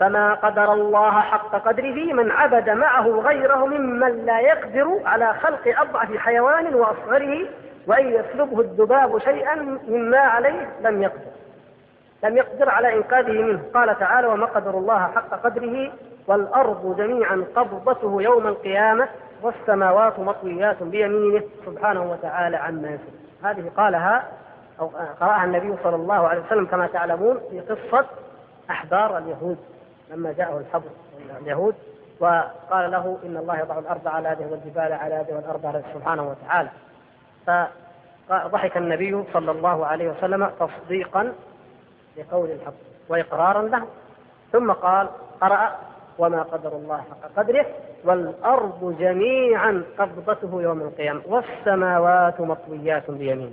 [SPEAKER 1] فما قدر الله حق قدره من عبد معه غيره ممن لا يقدر على خلق أضعف حيوان وأصغره وأن يسلبه الذباب شيئا مما عليه لم يقدر. لم يقدر على إنقاذه منه. قال تعالى وما قدر الله حق قدره والأرض جميعا قبضته يوم القيامة والسماوات مطويات بيمينه سبحانه وتعالى عما يصف هذه قالها أو قرأها النبي صلى الله عليه وسلم كما تعلمون في قصة أحبار اليهود. لما جاءه الحبر اليهود وقال له إن الله يضع الأرض على يده والجبال على يده والأرض على سبحانه وتعالى. فضحك النبي صلى الله عليه وسلم تصديقا لقول الحق وإقرارا له. ثم قال قرأ وما قدر الله حق قدره والأرض جميعا قبضته يوم القيامة والسماوات مطويات بيمينه.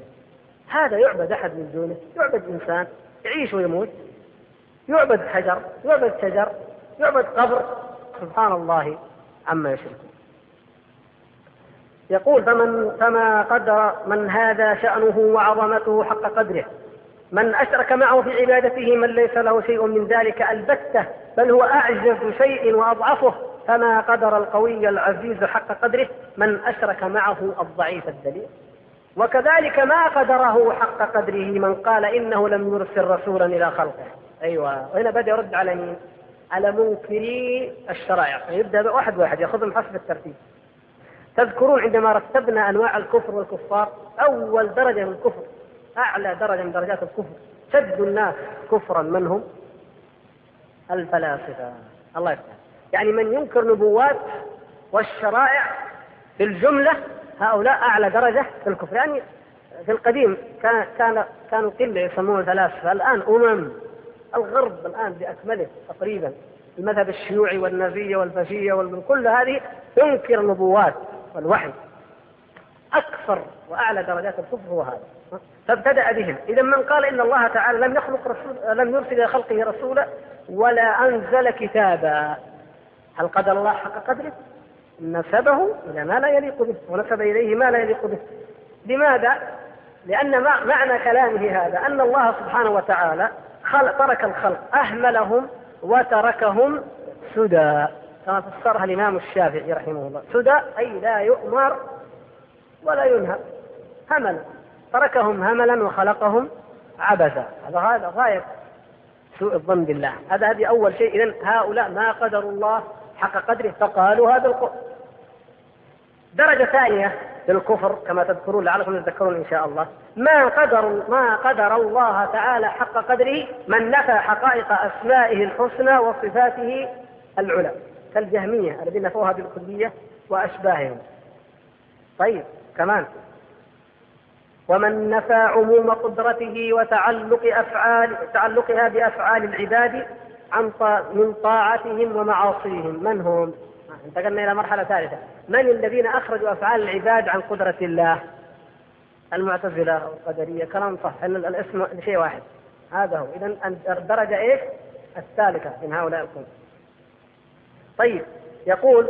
[SPEAKER 1] هذا يعبد أحد من دونه يعبد إنسان يعيش ويموت يعبد حجر يعبد شجر يعبد قبر سبحان الله عما يشركون. يقول فمن فما قدر من هذا شأنه وعظمته حق قدره. من أشرك معه في عبادته من ليس له شيء من ذلك البتة بل هو أعجز شيء وأضعفه. فما قدر القوي العزيز حق قدره من أشرك معه الضعيف الدليل وكذلك ما قدره حق قدره من قال إنه لم يرسل رسولا إلى خلقه. أيوة. وهنا بدأ يرد على مين؟ على منكري الشرائع. يبدأ واحد واحد يأخذهم حسب الترتيب. تذكرون عندما رتبنا أنواع الكفر والكفار أول درجة من الكفر أعلى درجة من درجات الكفر. شد الناس كفرا. من هم؟ الفلاسفة. الله يفتح. يعني من ينكر نبوات والشرائع في الجملة هؤلاء أعلى درجة في الكفر. يعني في القديم كان كان كانوا قلة يسمون الفلاسفة. الآن أمم. الغرب الآن بأكمله تقريبا المذهب الشيوعي والنازية والفاشية وكل هذه تنكر النبوات والوحي. أكثر وأعلى درجات الكفر هو هذا. فابتدأ بهم. إذا من قال إن الله تعالى لم يخلق رسول لم يرسل إلى خلقه رسولا ولا أنزل كتابا. هل قدر الله حق قدره؟ نسبه إلى ما لا يليق به ونسب إليه ما لا يليق به. لماذا؟ لأن معنى كلامه هذا أن الله سبحانه وتعالى خلق ترك الخلق. أهملهم وتركهم سدى. كما فسرها الإمام الشافعي رحمه الله. سدى أي لا يؤمر ولا ينهى هملا. تركهم هملا وخلقهم عبثا. هذا هذا غاية سوء الظن بالله. هذا هذه أول شيء. إذا هؤلاء ما قدروا الله حق قدره فقالوا هذا القرآن. درجة ثانية. في الكفر كما تذكرون لعلكم تذكرون إن شاء الله. ما قدر ما قدر الله تعالى حق قدره من نفى حقائق أسمائه الحسنى وصفاته العلى. كالجهمية الذين نفوها بالكلية وأشباههم. طيب كمان. ومن نفى عموم قدرته وتعلق أفعال تعلقها بأفعال العباد عن من طاعتهم ومعاصيهم. من هم؟ انتقلنا إلى مرحلة ثالثة. من الذين أخرجوا أفعال العباد عن قدرة الله؟ المعتزلة والقدرية كلام صح أن الاسم شيء واحد. هذا هو. إذا الدرجة إيش؟ الثالثة من هؤلاء القوم. طيب يقول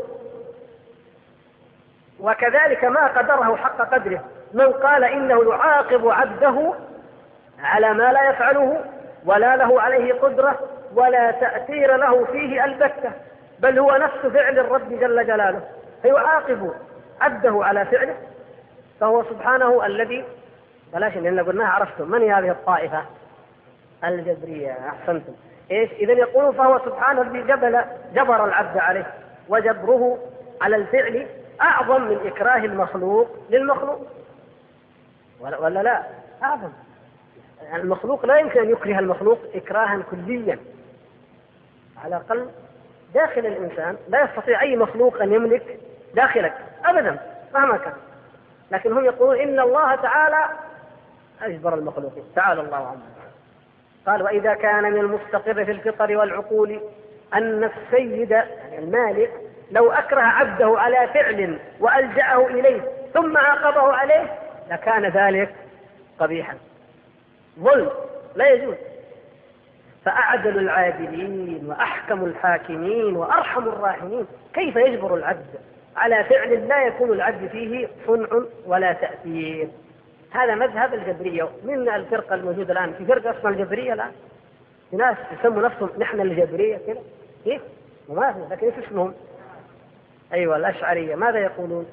[SPEAKER 1] وكذلك ما قدره حق قدره. من قال إنه يعاقب عبده على ما لا يفعله ولا له عليه قدرة ولا تأثير له فيه البتة. بل هو نفس فعل الرب جل جلاله فيعاقب عبده على فعله فهو سبحانه الذي بلاش لأن قلناها عرفتم من هذه الطائفة؟ الجبرية أحسنتم إيش؟ اذا يقول فهو سبحانه الذي جبل جبر العبد عليه وجبره على الفعل أعظم من إكراه المخلوق للمخلوق ولا, ولا لا؟ أعظم المخلوق لا يمكن أن يكره المخلوق إكراها كليا على الأقل داخل الإنسان لا يستطيع أي مخلوق أن يملك داخلك. ابدا مهما كان. لكن هم يقولون إن الله تعالى أجبر المخلوقين. تعالى الله عنه قال وإذا كان من المستقر في الفطر والعقول أن السيد يعني المالك لو أكره عبده على فعل وألجأه إليه ثم عاقبه عليه لكان ذلك قبيحا. ظلم لا يجوز. فأعدل العادلين وأحكم الحاكمين وأرحم الراحمين. كيف يجبر العبد؟ على فعل لا يكون العبد فيه صنع ولا تأثير. هذا مذهب الجبرية. من الفرقة الموجودة الآن؟ في فرقة اسمها الجبرية الآن. في ناس يسموا نفسهم نحن الجبرية كذا كيف؟ في لكن إيش اسمهم؟ أيوه الأشعرية. ماذا يقولون؟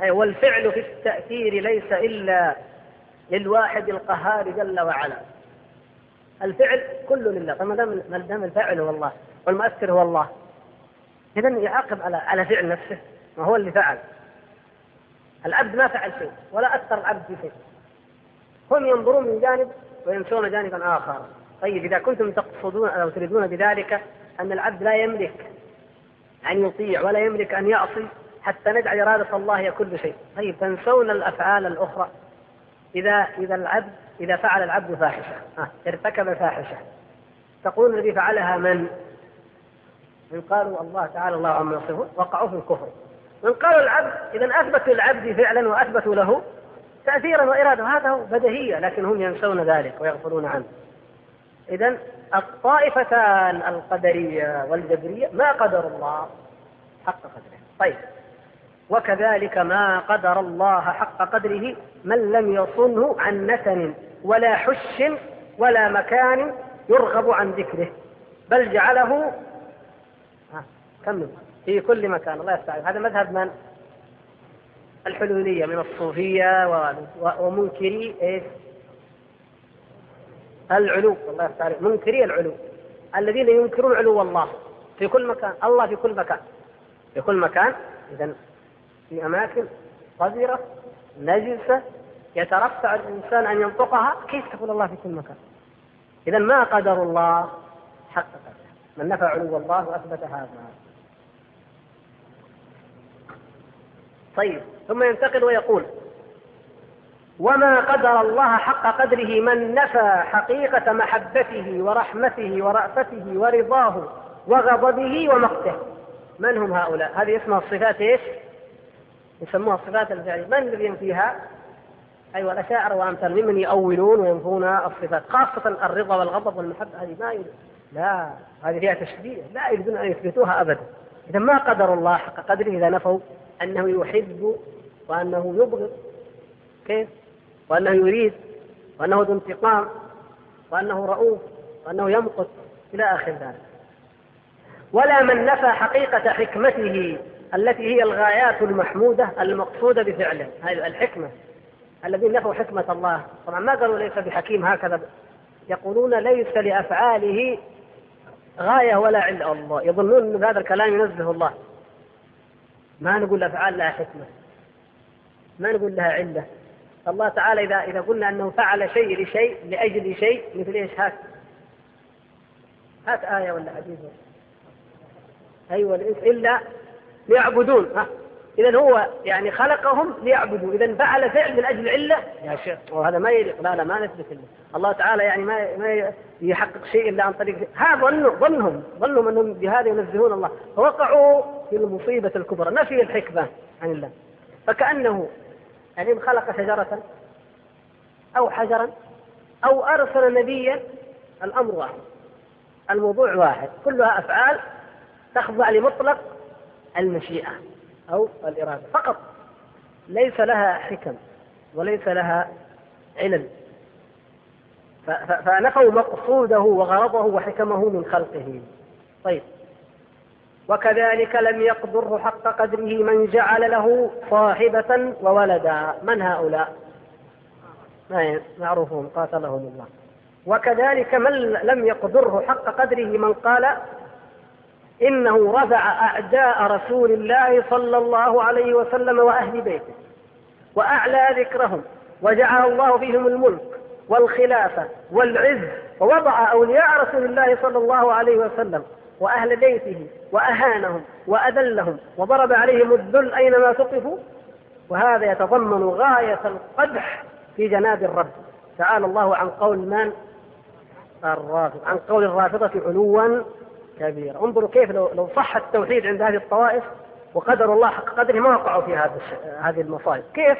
[SPEAKER 1] أيوة والفعل في التأثير ليس إلا للواحد القهار جل وعلا. الفعل كله لله. فما دام الفاعل هو الله والمؤثر هو الله إذا يعاقب على على فعل نفسه ما هو اللي فعل. العبد ما فعل شيء ولا أثر العبد في شيء. هم ينظرون من جانب وينسون جانبا آخر. طيب إذا كنتم تقصدون أو تريدون بذلك أن العبد لا يملك أن يطيع ولا يملك أن يعصي حتى نجعل إرادة الله هي كل شيء. طيب تنسون الأفعال الأخرى. إذا إذا العبد إذا فعل العبد فاحشة. ارتكب فاحشة. تقول الذي فعلها من؟ من قالوا الله تعالى الله عما يصفون وقعوا في الكفر. من قالوا العبد إذا أثبتوا العبد فعلا وأثبتوا له تأثيرا وإرادة هذا هو بديهية لكن هم ينسون ذلك ويغفلون عنه. إذا الطائفتان القدرية والجبرية ما قدر الله حق قدره. طيب. وكذلك ما قدر الله حق قدره من لم يصنه عن نتن ولا حش ولا مكان يرغب عن ذكره. بل جعله كمل. في كل مكان. الله يستعين هذا مذهب من؟ الحلولية من الصوفية ومنكري إيش؟ العلو. الله يستعين منكري العلو. الذين ينكرون علو الله في كل مكان. الله في كل مكان. في كل مكان. إذا في أماكن قذرة نجسة يترفع الإنسان أن ينطقها. كيف تقول الله في كل مكان؟ إذا ما قدر الله حق قدره. من نفى علو الله وأثبت هذا. طيب ثم ينتقل ويقول وما قدر الله حق قدره من نفى حقيقة محبته ورحمته ورأفته ورضاه وغضبه ومقته. من هم هؤلاء؟ هذه اسمها الصفات إيش؟ يسموها الصفات الفعلية، من الذي ينفيها؟ أيوة الأشاعرة وأمثال. ممن يؤولون وينفون الصفات، خاصة الرضا والغضب والمحبة. هذه ما يريد. لا هذه فيها تشبيه، لا يريدون أن يثبتوها أبدا. إذا ما قدر الله حق قدره إذا نفوا أنه يحب وأنه يبغض. كيف؟ وأنه يريد. وأنه ذو انتقام. وأنه رؤوف. وأنه يمقت. إلى آخر ذلك. ولا من نفى حقيقة حكمته التي هي الغايات المحمودة المقصودة بفعله. هذه الحكمة. الذين نفوا حكمة الله. طبعا ما قالوا ليس بحكيم هكذا. يقولون ليس لأفعاله غاية ولا علة الله. يظنون أن هذا الكلام ينزه الله. ما نقول الافعال لها حكمة. ما نقول لها عله الله تعالى إذا إذا قلنا أنه فعل شيء لشيء لأجل شيء مثل إيش؟ هذا هات آية ولا حديث. أيوة إلا ليعبدون. ها. إذا هو يعني خلقهم ليعبدوا. إذا فعل فعل من أجل علة يا شيخ. وهذا ما يليق. لا لا ما نثبت إلا الله تعالى يعني ما ما يحقق شيء إلا عن طريق هذا ظنوا ظنهم. ظنوا أنهم بهذا ينزهون الله. فوقعوا في المصيبة الكبرى. نفي الحكمة عن الله. فكأنه يعني خلق شجرة أو حجرا أو أرسل نبيا الأمر واحد. الموضوع واحد. كلها أفعال تخضع لمطلق المشيئة أو الإرادة. فقط ليس لها حكم وليس لها علل. فنفوا مقصوده وغرضه وحكمه من خلقه. طيب. وكذلك لم يقدره حق قدره من جعل له صاحبة وولدا. من هؤلاء؟ معروفهم قاتلهم الله. وكذلك من لم يقدره حق قدره من قال إنه رفع أعداء رسول الله صلى الله عليه وسلم وأهل بيته وأعلى ذكرهم وجعل الله فيهم الملك والخلافة والعز ووضع أولياء رسول الله صلى الله عليه وسلم وأهل بيته وأهانهم وأذلهم وضرب عليهم الذل أينما ثقفوا. وهذا يتضمن غاية القدح في جناب الرب. تعالى الله عن قول من؟ الرافض. عن قول الرافضة علوا كبيرا انظروا كيف لو, لو صح التوحيد عند هذه الطوائف وقدر الله حق قدره ما وقعوا في هذا هذه المصائب. كيف؟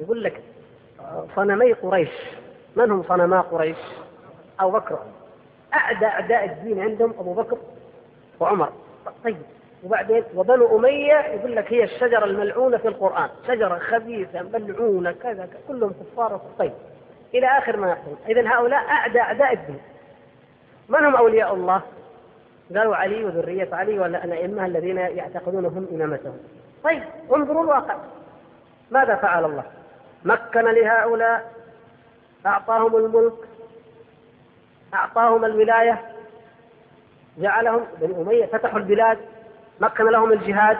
[SPEAKER 1] يقول لك صنمي قريش. من هم صنما قريش؟ أو بكر. أعدى أعداء الدين عندهم أبو بكر وعمر. طيب. وبعدين وبنو أمية يقول لك هي الشجرة الملعونة في القرآن. شجرة خبيثة ملعونة كذا كلهم كفار. طيب. إلى آخر ما يقول. إذا هؤلاء أعدى أعداء الدين. من هم أولياء الله؟ قالوا علي وذرية علي ولا الذين يعتقدون هم إمامتهم. طيب انظروا الواقع. ماذا فعل الله؟ مكن لهؤلاء أعطاهم الملك أعطاهم الولاية جعلهم بني أمية فتحوا البلاد مكن لهم الجهاد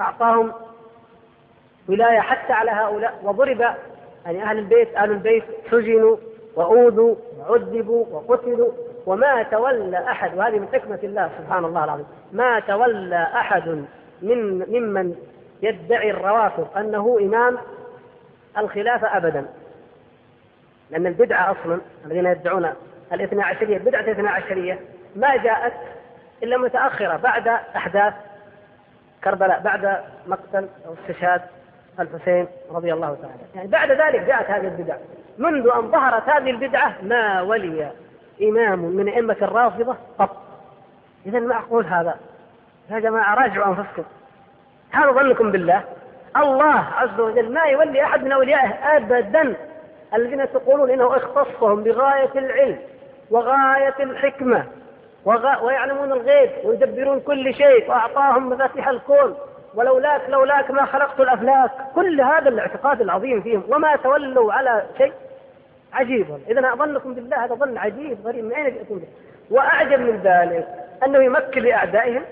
[SPEAKER 1] أعطاهم ولاية حتى على هؤلاء وضرب يعني أهل البيت أهل البيت سجنوا وأوذوا وعذبوا وقتلوا. وما تولى أحد وهذه من حكمة الله سبحان الله العظيم. ما تولى أحد من ممن يدعي الروافض أنه إمام الخلافة أبدا. لأن البدعة أصلا الذين يدعون الاثنى عشرية بدعة الاثنى عشرية ما جاءت إلا متأخرة بعد أحداث كربلاء بعد مقتل أو استشهاد الحسين رضي الله تعالى يعني بعد ذلك جاءت هذه البدع منذ أن ظهرت هذه البدعة ما ولي إمام من أئمة الرافضة قط. إذا معقول هذا. يا جماعة راجعوا أنفسكم. هذا ظنكم بالله؟ الله عز وجل ما يولي أحد من أوليائه أبدا الذين تقولون إنه اختصهم بغاية العلم وغاية الحكمة وغا ويعلمون الغيب ويدبرون كل شيء وأعطاهم مفاتيح الكون. ولولاك لولاك ما خلقت الأفلاك. كل هذا الاعتقاد العظيم فيهم. وما تولوا على شيء. عجيب إذا أظنكم بالله هذا ظن عجيب غريب من أين جئتم به؟ وأعجب من ذلك أنه يمكن لأعدائهم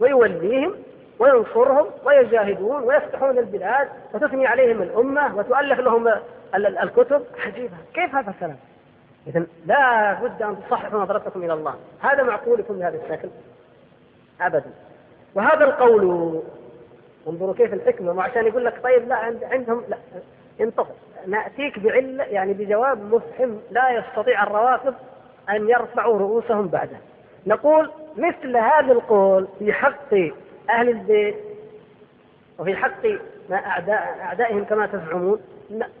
[SPEAKER 1] ويوليهم وينصرهم ويجاهدون ويفتحون البلاد وتثني عليهم الأمة وتؤلف لهم الكتب. عجيبة كيف هذا الكلام؟ إذا لا بد أن تصححوا نظرتكم إلى الله. هذا معقولكم بهذا الشكل؟ أبدا. وهذا القول انظروا كيف الحكمة وعشان يقول لك طيب لا عندهم لا. انتظر نأتيك بعلة يعني بجواب مفهم لا يستطيع الروافض أن يرفعوا رؤوسهم بعده. نقول مثل هذا القول في حق أهل البيت وفي حق أعداء أعدائهم كما تزعمون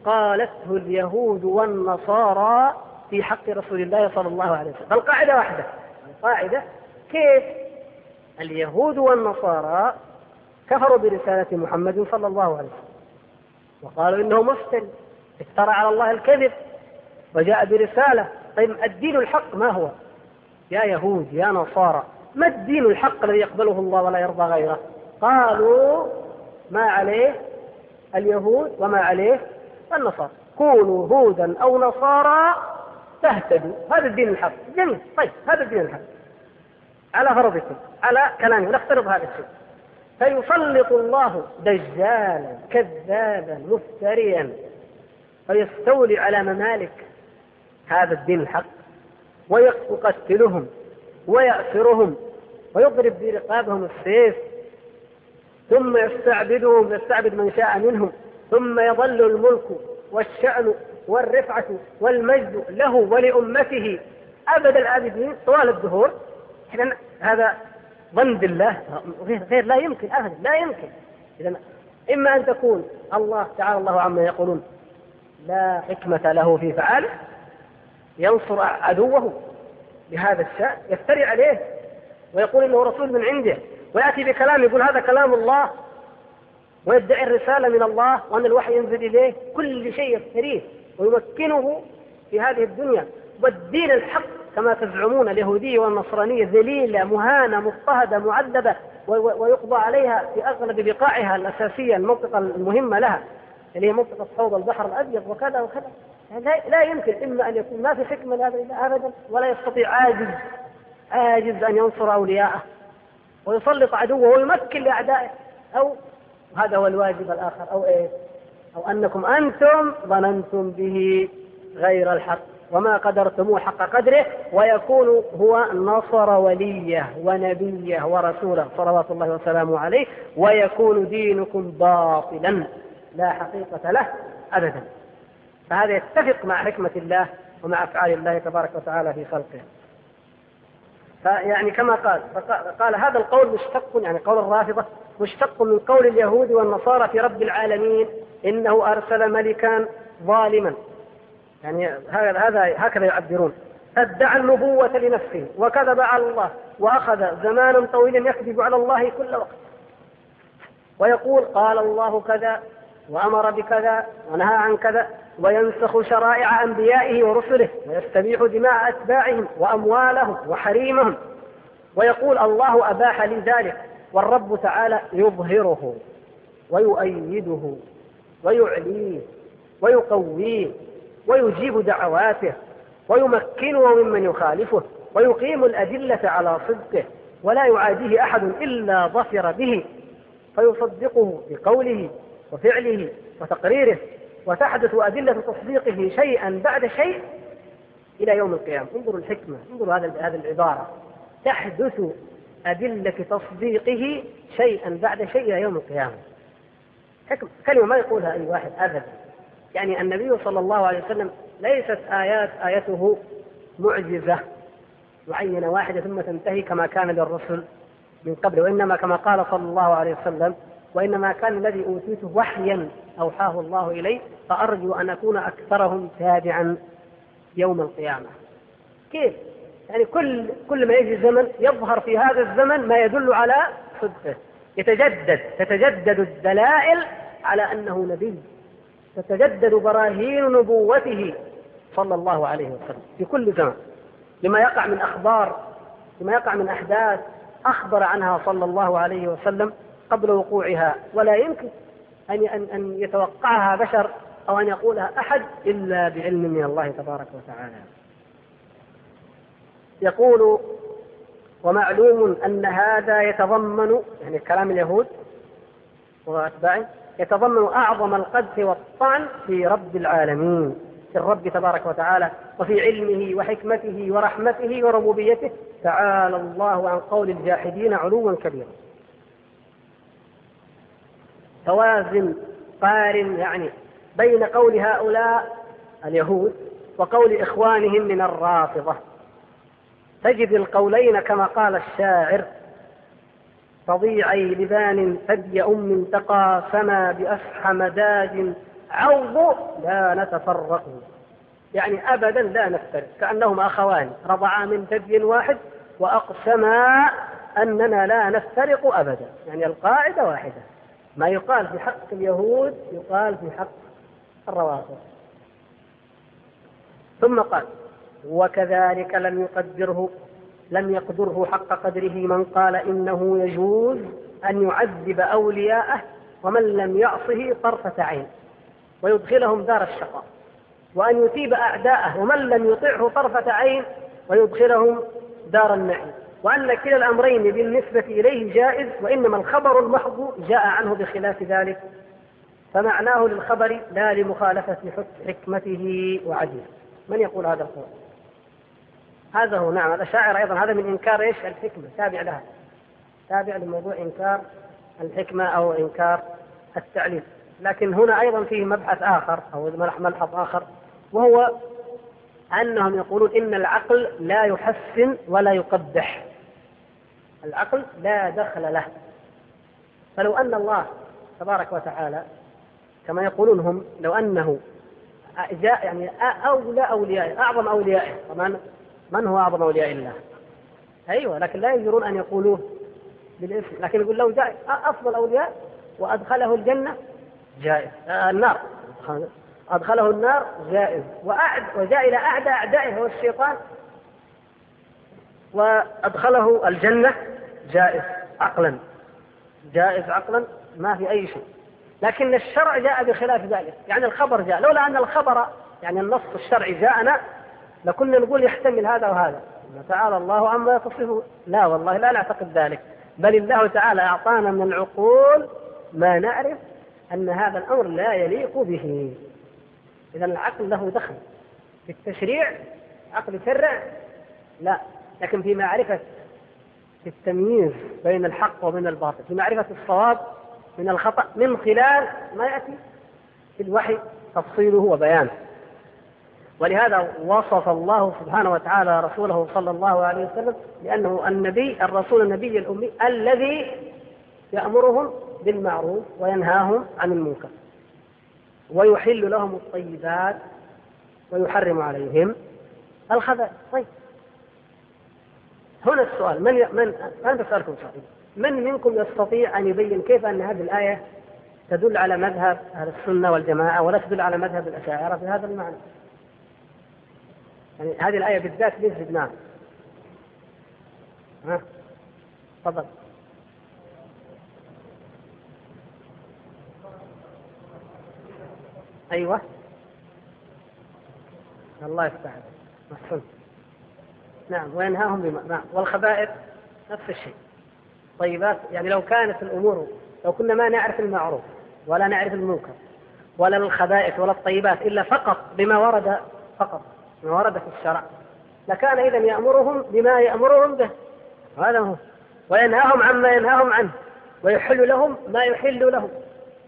[SPEAKER 1] قالته اليهود والنصارى في حق رسول الله صلى الله عليه وسلم. القاعدة واحدة. القاعدة كيف اليهود والنصارى كفروا برسالة محمد صلى الله عليه وسلم؟ وقالوا إنه مفتن افترى على الله الكذب وجاء برسالة طيب الدين الحق ما هو؟ يا يهود يا نصارى ما الدين الحق الذي يقبله الله ولا يرضى غيره؟ قالوا ما عليه اليهود وما عليه النصارى. كونوا هودا أو نصارى تهتدوا. هذا الدين الحق. جميل. طيب هذا الدين الحق. على فرضكم على كلامه نفترض هذا الشيء. فيسلط الله دجالا كذابا مفتريا. فيستولي على ممالك هذا الدين الحق ويقتلهم ويأسرهم ويضرب برقابهم السيف. ثم يستعبدهم يستعبد من شاء منهم. ثم يظل الملك والشأن والرفعة والمجد له ولأمته. أبد الآبدين طوال الدهور. إذا هذا ظن بالله غير, لا يمكن أبدا لا يمكن. إذا إما أن تكون الله تعالى الله عما يقولون لا حكمة له في فعاله ينصر عدوه بهذا الشأن يفتري عليه ويقول إنه رسول من عنده ويأتي بكلام يقول هذا كلام الله ويدعي الرسالة من الله وأن الوحي ينزل إليه كل شيء يفتريه ويمكنه في هذه الدنيا. والدين الحق كما تزعمون اليهوديه والنصرانيه ذليلة مهانة مضطهدة معذبة ويقضى عليها في أغلب بقاعها الأساسية المنطقة المهمة لها اللي هي منطقة حوض البحر الأبيض وكذا وكذا. لا يمكن إما أن يكون ما في حكمة لهذا ابدا ولا يستطيع عاجز عاجز أن ينصر أولياءه ويسلط عدوه ويمكن لأعدائه. أو هذا هو الواجب الآخر أو إيه؟ أو أنكم أنتم ظننتم به غير الحق. وما قدرتموه حق قدره ويكون هو نصر وليه ونبيه ورسوله صلوات الله وسلامه عليه ويكون دينكم باطلا لا حقيقة له أبدا. فهذا يتفق مع حكمة الله ومع أفعال الله تبارك وتعالى في خلقه. فيعني كما قال قال هذا القول مشتق يعني قول الرافضة مشتق من قول اليهود والنصارى في رب العالمين إنه أرسل ملكا ظالما. يعني هذا هكذا يعبرون. أدعى النبوة لنفسه وكذب على الله وأخذ زمانا طويلا يكذب على الله كل وقت. ويقول قال الله كذا وأمر بكذا ونهى عن كذا وينسخ شرائع أنبيائه ورسله ويستبيح دماء أتباعهم وأموالهم وحريمهم. ويقول الله أباح لي ذلك والرب تعالى يظهره ويؤيده ويعليه ويقويه. ويجيب دعواته ويمكنه ممن يخالفه ويقيم الأدلة على صدقه ولا يعاديه أحد إلا ظفر به. فيصدقه بقوله وفعله وتقريره وتحدث أدلة تصديقه شيئا بعد شيء إلى يوم القيامة. انظروا الحكمة انظروا هذا هذه العبارة. تحدث أدلة تصديقه شيئا بعد شيء إلى يوم القيامة. حكم كلمة ما يقولها أي واحد أبدا. يعني النبي صلى الله عليه وسلم ليست آيات آيته معجزة معينة واحدة ثم تنتهي كما كان للرسل من قبل وإنما كما قال صلى الله عليه وسلم وإنما كان الذي أوتيته وحيا أوحاه الله إلي فأرجو أن أكون أكثرهم تابعا يوم القيامة. كيف؟ يعني كل كل ما يجي زمن يظهر في هذا الزمن ما يدل على صدقه. يتجدد تتجدد الدلائل على أنه نبي. تتجدد براهين نبوته صلى الله عليه وسلم في كل زمن لما يقع من أخبار لما يقع من أحداث أخبر عنها صلى الله عليه وسلم قبل وقوعها ولا يمكن أن أن يتوقعها بشر أو أن يقولها أحد إلا بعلم من الله تبارك وتعالى. يقول ومعلوم أن هذا يتضمن يعني كلام اليهود وأتباعه يتضمن أعظم القذف والطعن في رب العالمين في الرب تبارك وتعالى وفي علمه وحكمته ورحمته وربوبيته تعالى الله عن قول الجاحدين علوا كبيرا. توازن قارن يعني بين قول هؤلاء اليهود وقول إخوانهم من الرافضة. تجد القولين كما قال الشاعر رضيعي لبان ثدي أم تقاسما بأفحى مداج عوض لا نتفرق. يعني أبدا لا نفترق كأنهما أخوان رضعا من ثدي واحد وأقسما أننا لا نفترق أبدا. يعني القاعدة واحدة. ما يقال في حق اليهود يقال في حق الروافض. ثم قال وكذلك لم يقدره لم يقدره حق قدره من قال إنه يجوز أن يعذب أولياءه ومن لم يعصه طرفة عين. ويدخلهم دار الشقاء. وأن يثيب أعداءه ومن لم يطعه طرفة عين ويدخلهم دار النعيم. وأن كلا الأمرين بالنسبة إليه جائز وإنما الخبر المحض جاء عنه بخلاف ذلك. فمعناه للخبر لا لمخالفة حكمته وعدله. من يقول هذا القول؟ هذا هو نعم الأشاعرة أيضا هذا من إنكار إيش؟ الحكمة تابع لها. تابع لموضوع إنكار الحكمة أو إنكار التعليل لكن هنا أيضا فيه مبحث آخر أو ملحظ آخر وهو أنهم يقولون إن العقل لا يحسن ولا يقبح. العقل لا دخل له. فلو أن الله تبارك وتعالى كما يقولون هم لو أنه جاء يعني أولى أوليائه أعظم أوليائه طبعا من هو أعظم أولياء الله؟ أيوة لكن لا يجرون أن يقولوه بالاسم لكن يقول لو جاء أفضل أولياء وأدخله الجنة جائز آه النار. أدخله النار جائز وأعد وجاء إلى أعدى أعدائه هو الشيطان وأدخله الجنة جائز عقلا. جائز عقلا ما في أي شيء. لكن الشرع جاء بخلاف ذلك يعني الخبر جاء لولا أن الخبر يعني النص الشرعي جاءنا لكنا نقول يحتمل هذا وهذا. تعالى الله عما يصفه. لا والله لا نعتقد ذلك. بل الله تعالى أعطانا من العقول ما نعرف أن هذا الأمر لا يليق به. إذا العقل له دخل. في التشريع عقل يشرع لا. لكن في معرفة في التمييز بين الحق وبين الباطل في معرفة الصواب من الخطأ من خلال ما يأتي في الوحي تفصيله وبيانه. ولهذا وصف الله سبحانه وتعالى رسوله صلى الله عليه وسلم بأنه النبي الرسول النبي الأمي الذي يأمرهم بالمعروف وينهاهم عن المنكر ويحل لهم الطيبات ويحرم عليهم الخبائث طيب هنا السؤال من. من أنا بسألكم سؤال من منكم يستطيع أن يبين كيف أن هذه الآية تدل على مذهب أهل السنة والجماعة ولا تدل على مذهب الأشاعرة في هذا المعنى؟ يعني هذه الآية بالذات ليش جبناها؟ ها؟ تفضل. أيوه. الله يفتح احسنت نعم وينهاهم بما نعم. والخبائث نفس الشيء. طيبات يعني لو كانت الأمور لو كنا ما نعرف المعروف ولا نعرف المنكر ولا الخبائث ولا الطيبات إلا فقط بما ورد فقط. ما ورد في الشرع. لكان اذا يأمرهم بما يأمرهم به. هذا هو. وينهاهم عما ينهاهم عنه. ويحل لهم ما يحل لهم.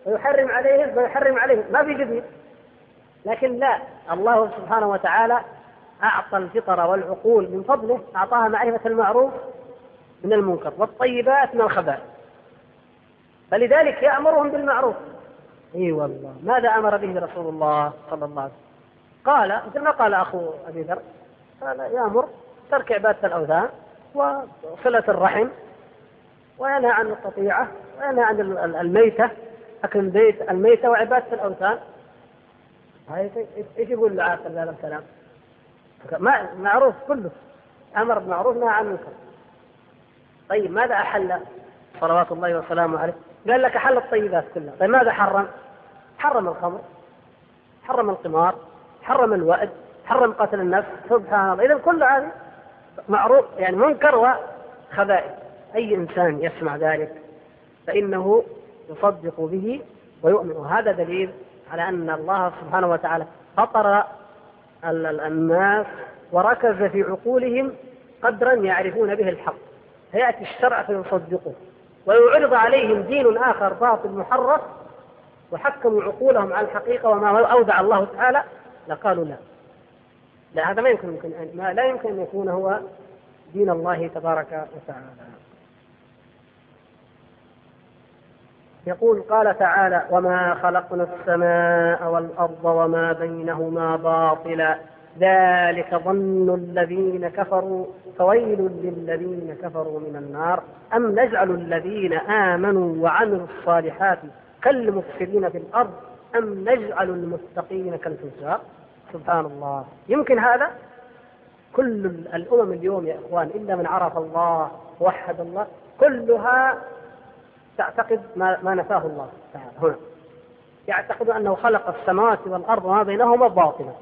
[SPEAKER 1] ويحرم عليهم ما يحرم عليهم. ما في جديد. لكن لا. الله سبحانه وتعالى أعطى الفطر والعقول من فضله أعطاها معرفة المعروف من المنكر والطيبات من الخبائث. فلذلك يأمرهم بالمعروف. إي والله. ماذا أمر به رسول الله صلى الله عليه وسلم؟ قال مثل ما قال أخو أبي ذر قال يأمر ترك عبادة الأوثان وصلة الرحم وينهى عن القطيعة وينهى عن الميتة أكل البيت الميتة وعبادة الأوثان إيش يقول العاقل هذا الكلام؟ معروف كله أمر بمعروف نهى عن منكر طيب ماذا أحل صلوات الله وسلامه عليه؟ قال لك أحل الطيبات كلها طيب ماذا حرم؟ حرم الخمر حرم القمار حرم الوأد حرم قتل النفس سبحان الله. اذا كل هذا معروف يعني منكر وخبائث. أي إنسان يسمع ذلك فإنه يصدق به ويؤمن. وهذا دليل على أن الله سبحانه وتعالى فطر الناس وركز في عقولهم قدرا يعرفون به الحق. فيأتي الشرع فيصدقه. ويعرض عليهم دين آخر باطل محرف وحكموا عقولهم على الحقيقة وما أودع الله تعالى لقالوا لا. لا هذا ما يمكن, يمكن ما لا يمكن أن يكون هو دين الله تبارك وتعالى. يقول قال تعالى وما خلقنا السماء والأرض وما بينهما باطلا. ذلك ظن الذين كفروا. فويل للذين كفروا من النار. أم نجعل الذين آمنوا وعملوا الصالحات كالمفسدين في الأرض أم نجعل المتقين كالفجار؟ سبحان الله. يمكن هذا؟ كل الأمم اليوم يا إخوان إلا من عرف الله ووحد الله كلها تعتقد ما, ما نفاه الله تعالى. هنا. يعتقد أنه خلق السماوات والأرض وما بينهما باطلا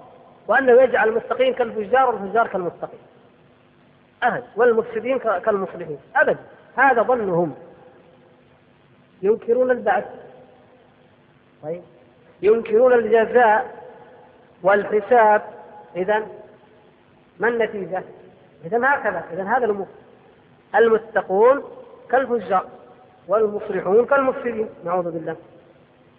[SPEAKER 1] وأنه يجعل المستقيم كالفجار والفجار كالمستقيم أبد والمفسدين كالمصلحين. أبد هذا ظنهم. ينكرون البعث. طيب. ينكرون الجزاء والحساب. إذا ما النتيجة؟ إذا هكذا إذا هذا الأمور المتقون كالفجار والمصلحون كالمفسدين. نعوذ بالله.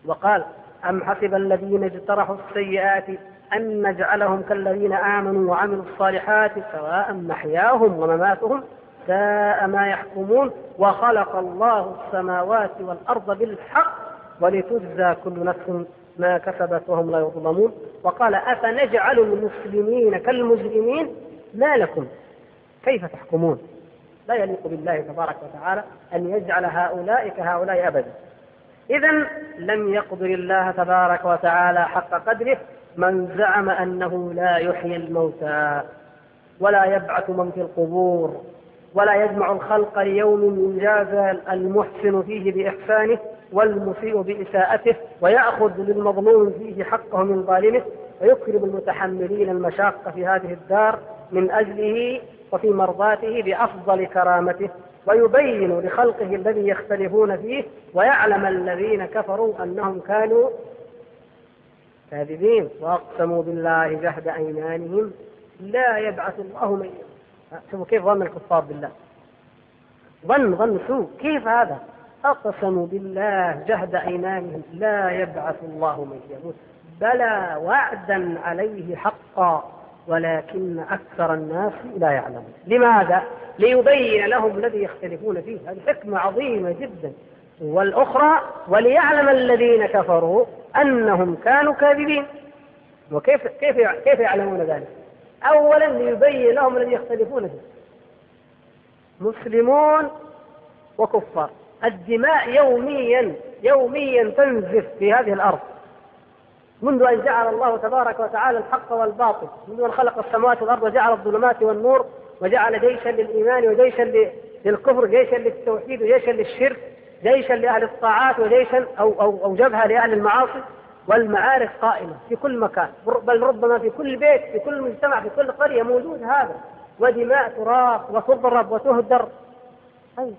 [SPEAKER 1] وقال أم حسب الذين اجترحوا السيئات أن نجعلهم كالذين آمنوا وعملوا الصالحات سواء محياهم ومماتهم ساء ما يحكمون وخلق الله السماوات والأرض بالحق ولتجزى كل نفس ما كسبت وهم لا يظلمون. وقال أفنجعل المسلمين كالمجرمين؟ ما لكم. كيف تحكمون؟ لا يليق بالله تبارك وتعالى أن يجعل هؤلاء كهؤلاء أبدا. إذا لم يقدر الله تبارك وتعالى حق قدره من زعم أنه لا يحيي الموتى ولا يبعث من في القبور. ولا يجمع الخلق ليوم يجازى المحسن فيه بإحسانه والمسيء بإساءته ويأخذ للمظلوم فيه حقه من ظالمه ويكرم المتحملين المشاق في هذه الدار من أجله وفي مرضاته بأفضل كرامته ويبين لخلقه الذي يختلفون فيه ويعلم الذين كفروا أنهم كانوا كاذبين وأقسموا بالله جهد أيمانهم لا يبعث الله من شوفوا كيف ظن الكفار بالله. ظن ظن سوء كيف هذا؟ أقسموا بالله جهد أيمانهم لا يبعث الله من يموت. بلى وعدا عليه حقا ولكن أكثر الناس لا يعلمون. لماذا؟ ليبين لهم الذي يختلفون فيه. هذه حكمة عظيمة جدا. والأخرى وليعلم الذين كفروا أنهم كانوا كاذبين. وكيف كيف كيف يعلمون ذلك؟ أولا ليبين لهم الذي يختلفون فيه. مسلمون وكفار. الدماء يوميا يوميا تنزف في هذه الأرض. منذ أن جعل الله تبارك وتعالى الحق والباطل منذ أن خلق السماوات والأرض وجعل الظلمات والنور وجعل جيشا للإيمان وجيشا للكفر جيشا للتوحيد وجيشا للشرك جيشا لأهل الطاعات وجيشا أو, أو, أو جبهة لأهل المعاصي. والمعارك قائمة في كل مكان. بل ربما في كل بيت في كل مجتمع في كل قرية موجود هذا. ودماء تراق وتضرب وتهدر. أي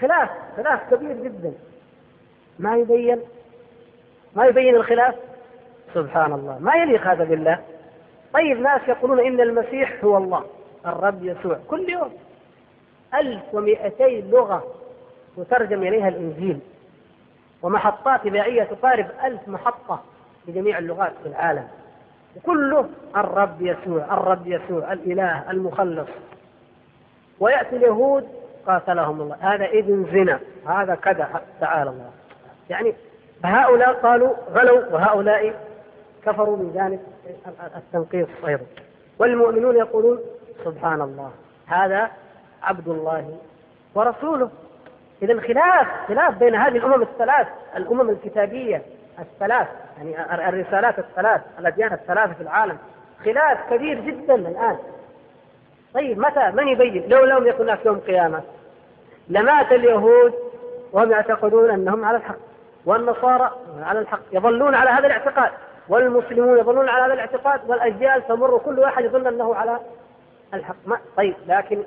[SPEAKER 1] خلاف خلاف كبير جدا. ما يبين؟ ما يبين الخلاف؟ سبحان الله. ما يليق هذا بالله. طيب ناس يقولون إن المسيح هو الله. الرب يسوع. كل يوم. ألف ومئتي لغة تترجم إليها الإنجيل. ومحطات إذاعية تقارب ألف محطة في جميع اللغات في العالم. وكله الرب يسوع الرب يسوع الإله المخلص. ويأتي اليهود قاتلهم الله. هذا ابن زنا هذا كذا تعالى الله. يعني هؤلاء قالوا غلوا وهؤلاء كفروا من جانب التنقيص أيضا. والمؤمنون يقولون سبحان الله هذا عبد الله ورسوله. إذا خلاف خلاف بين هذه الأمم الثلاث الأمم الكتابية الثلاث يعني الرسالات الثلاث الأديان الثلاثة في العالم. خلاف كبير جدا الآن. طيب متى؟ من يبين؟ لو لم يكن هناك يوم قيامة. لمات اليهود وهم يعتقدون أنهم على الحق والنصارى على الحق يظلون على هذا الاعتقاد والمسلمون يظلون على هذا الاعتقاد والأجيال تمر كل واحد يظن أنه على الحق. ما طيب لكن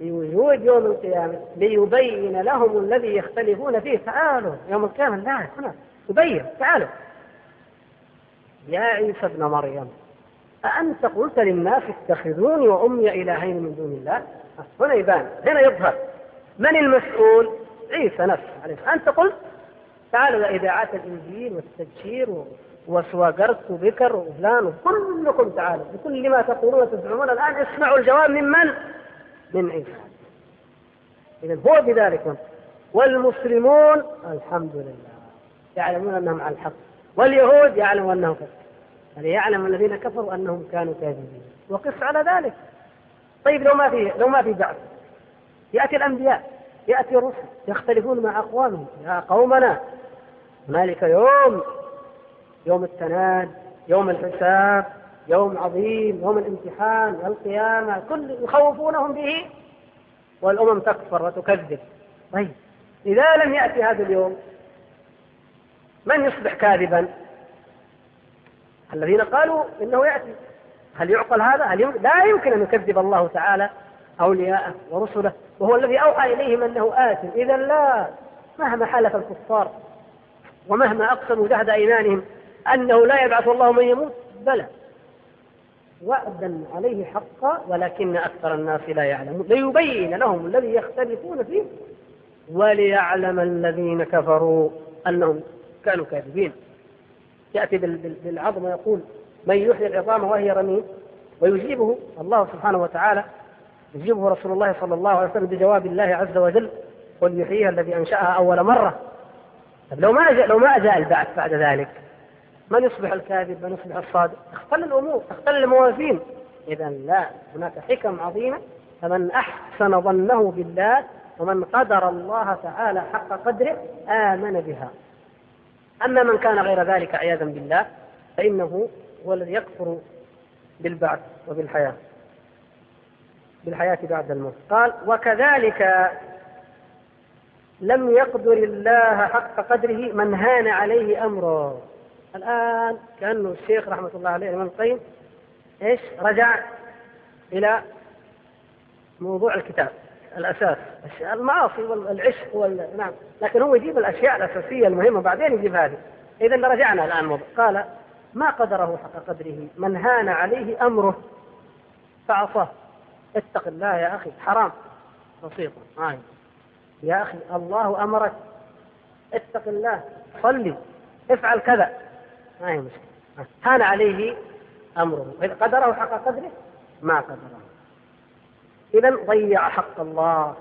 [SPEAKER 1] بوجود يوم القيامة ليبين لهم الذي يختلفون فيه. تعالوا يوم القيامة لا هنا يبين تعالوا. يا عيسى ابن مريم أأنت قلت للناس اتخذوني وأمي إلهين من دون الله؟ هنا يبان هنا يظهر. من المسؤول؟ عيسى نفسه عليه أنت قلت؟ تعالوا إلى إذاعات الإنجيل والتبشير وسواقرت وبكر وفلان كلكم تعالوا. بكل ما تقولون وتزعمون الآن اسمعوا الجواب من؟ من؟ عيسى. إذا هو بذلك. والمسلمون الحمد لله يعلمون أنهم على الحق. واليهود يعلمون أنهم كفروا. يعني يعلم الذين كفروا أنهم كانوا كاذبين. وقس على ذلك. طيب لو ما في لو ما في بعث. يأتي الأنبياء يأتي الرسل يختلفون مع أقوامهم. يا قومنا هنالك يوم يوم التناد يوم الحساب. يوم عظيم يوم الامتحان القيامة كل يخوفونهم به والأمم تكفر وتكذب. طيب. إذا لم يأتي هذا اليوم من يصبح كاذبا؟ الذين قالوا إنه يأتي. هل يعقل هذا؟ هل يمكن؟ لا يمكن أن يكذب الله تعالى أولياءه ورسله وهو الذي أوحى إليهم أنه آت. إذا لا مهما حلف الكفار ومهما أقسموا جهد أيمانهم أنه لا يبعث الله من يموت بلى. وعدا عليه حقا ولكن أكثر الناس لا يعلمون. ليبين لهم الذي يختلفون فيه وليعلم الذين كفروا أنهم كانوا كاذبين. يأتي بالعظم ويقول من يحيي العظام وهي رميم ويجيبه الله سبحانه وتعالى. يجيبه رسول الله صلى الله عليه وسلم بجواب الله عز وجل قل يحييها الذي أنشأها أول مرة. طيب لو ما جاء لو ما جاء البعث بعد ذلك من يصبح الكاذب؟ من يصبح الصادق؟ تختل الأمور تختل الموازين. إذا لا هناك حكم عظيمة. فمن أحسن ظنه بالله ومن قدر الله تعالى حق قدره آمن بها. أما من كان غير ذلك عياذا بالله فإنه هو الذي يكفر بالبعث وبالحياة. بالحياة بعد الموت. قال وكذلك لم يقدر الله حق قدره من هان عليه أمره. الآن كأنه الشيخ رحمة الله عليه الإمام القيم إيش؟ رجع إلى موضوع الكتاب الأساس المعاصي والعشق وال... نعم لكن هو يجيب الأشياء الأساسية المهمة بعدين يجيب هذه. إذا رجعنا الآن موضوع. قال ما قدره حق قدره من هان عليه أمره فعصاه. اتق الله يا أخي. حرام. بسيطة آه. يا أخي الله أمرك. اتق الله. صلي. افعل كذا. ما هي مشكلة؟ هان عليه أمره. إذا قدره حق قدره ما قدره. إذا ضيع حق الله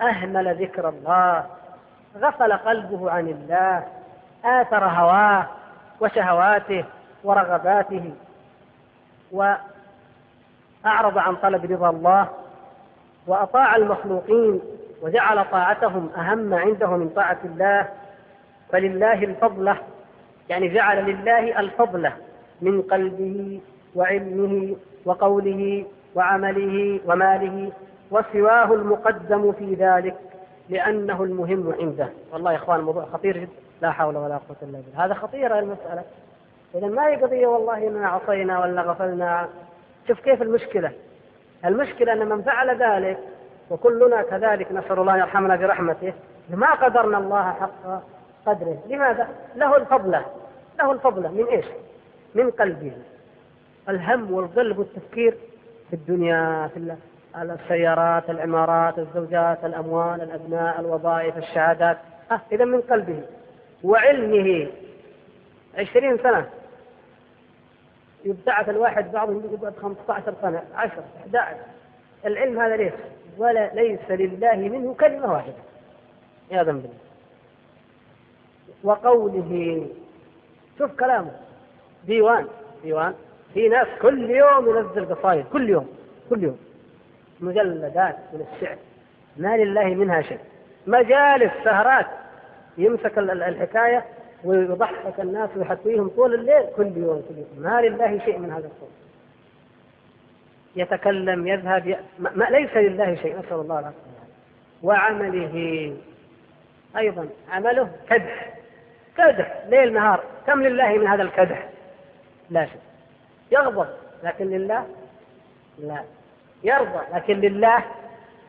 [SPEAKER 1] أهمل ذكر الله غفل قلبه عن الله آثر هواه وشهواته ورغباته وأعرض عن طلب رضا الله وأطاع المخلوقين وجعل طاعتهم أهم عنده من طاعة الله فلله الفضلة يعني جعل لله الفضلة من قلبه وعلمه وقوله وعمله وماله وسواه المقدم في ذلك لأنه المهم عنده. والله يا إخوان الموضوع خطير جدا. لا حول ولا قوة إلا بالله. هذا خطيرة المسألة. إذا ما هي قضية والله إننا عصينا ولا غفلنا. شوف كيف المشكلة. المشكلة أن من فعل ذلك وكلنا كذلك نسأل الله يرحمنا برحمته ما قدرنا الله حق قدره. لماذا؟ له الفضلة له الفضلة من إيش؟ من قلبه. الهم والقلب والتفكير في الدنيا في السيارات العمارات الزوجات الأموال الأبناء الوظائف الشهادات. أه إذا من قلبه وعلمه. عشرين سنة. يبتعث الواحد بعضهم يقعد 15 سنة. 10 11 العلم هذا ليس ولا ليس لله منه كلمة واحدة. يا ذنب الله. وقوله شوف كلامه. ديوان ديوان. في ناس كل يوم ينزل قصايد كل يوم كل يوم. مجلدات من الشعر. ما لله منها شيء. مجالس سهرات. يمسك الحكاية ويضحك الناس ويحكيهم طول الليل كل يوم كل يوم. ما لله شيء من هذا الصوت يتكلم يذهب ي... ما ليس لله شيء نسأل الله العافية. وعمله أيضا عمله كدح. كدح ليل نهار كم لله من هذا الكدح؟ لا شيء يغضب لكن لله؟ لا. يرضى لكن لله؟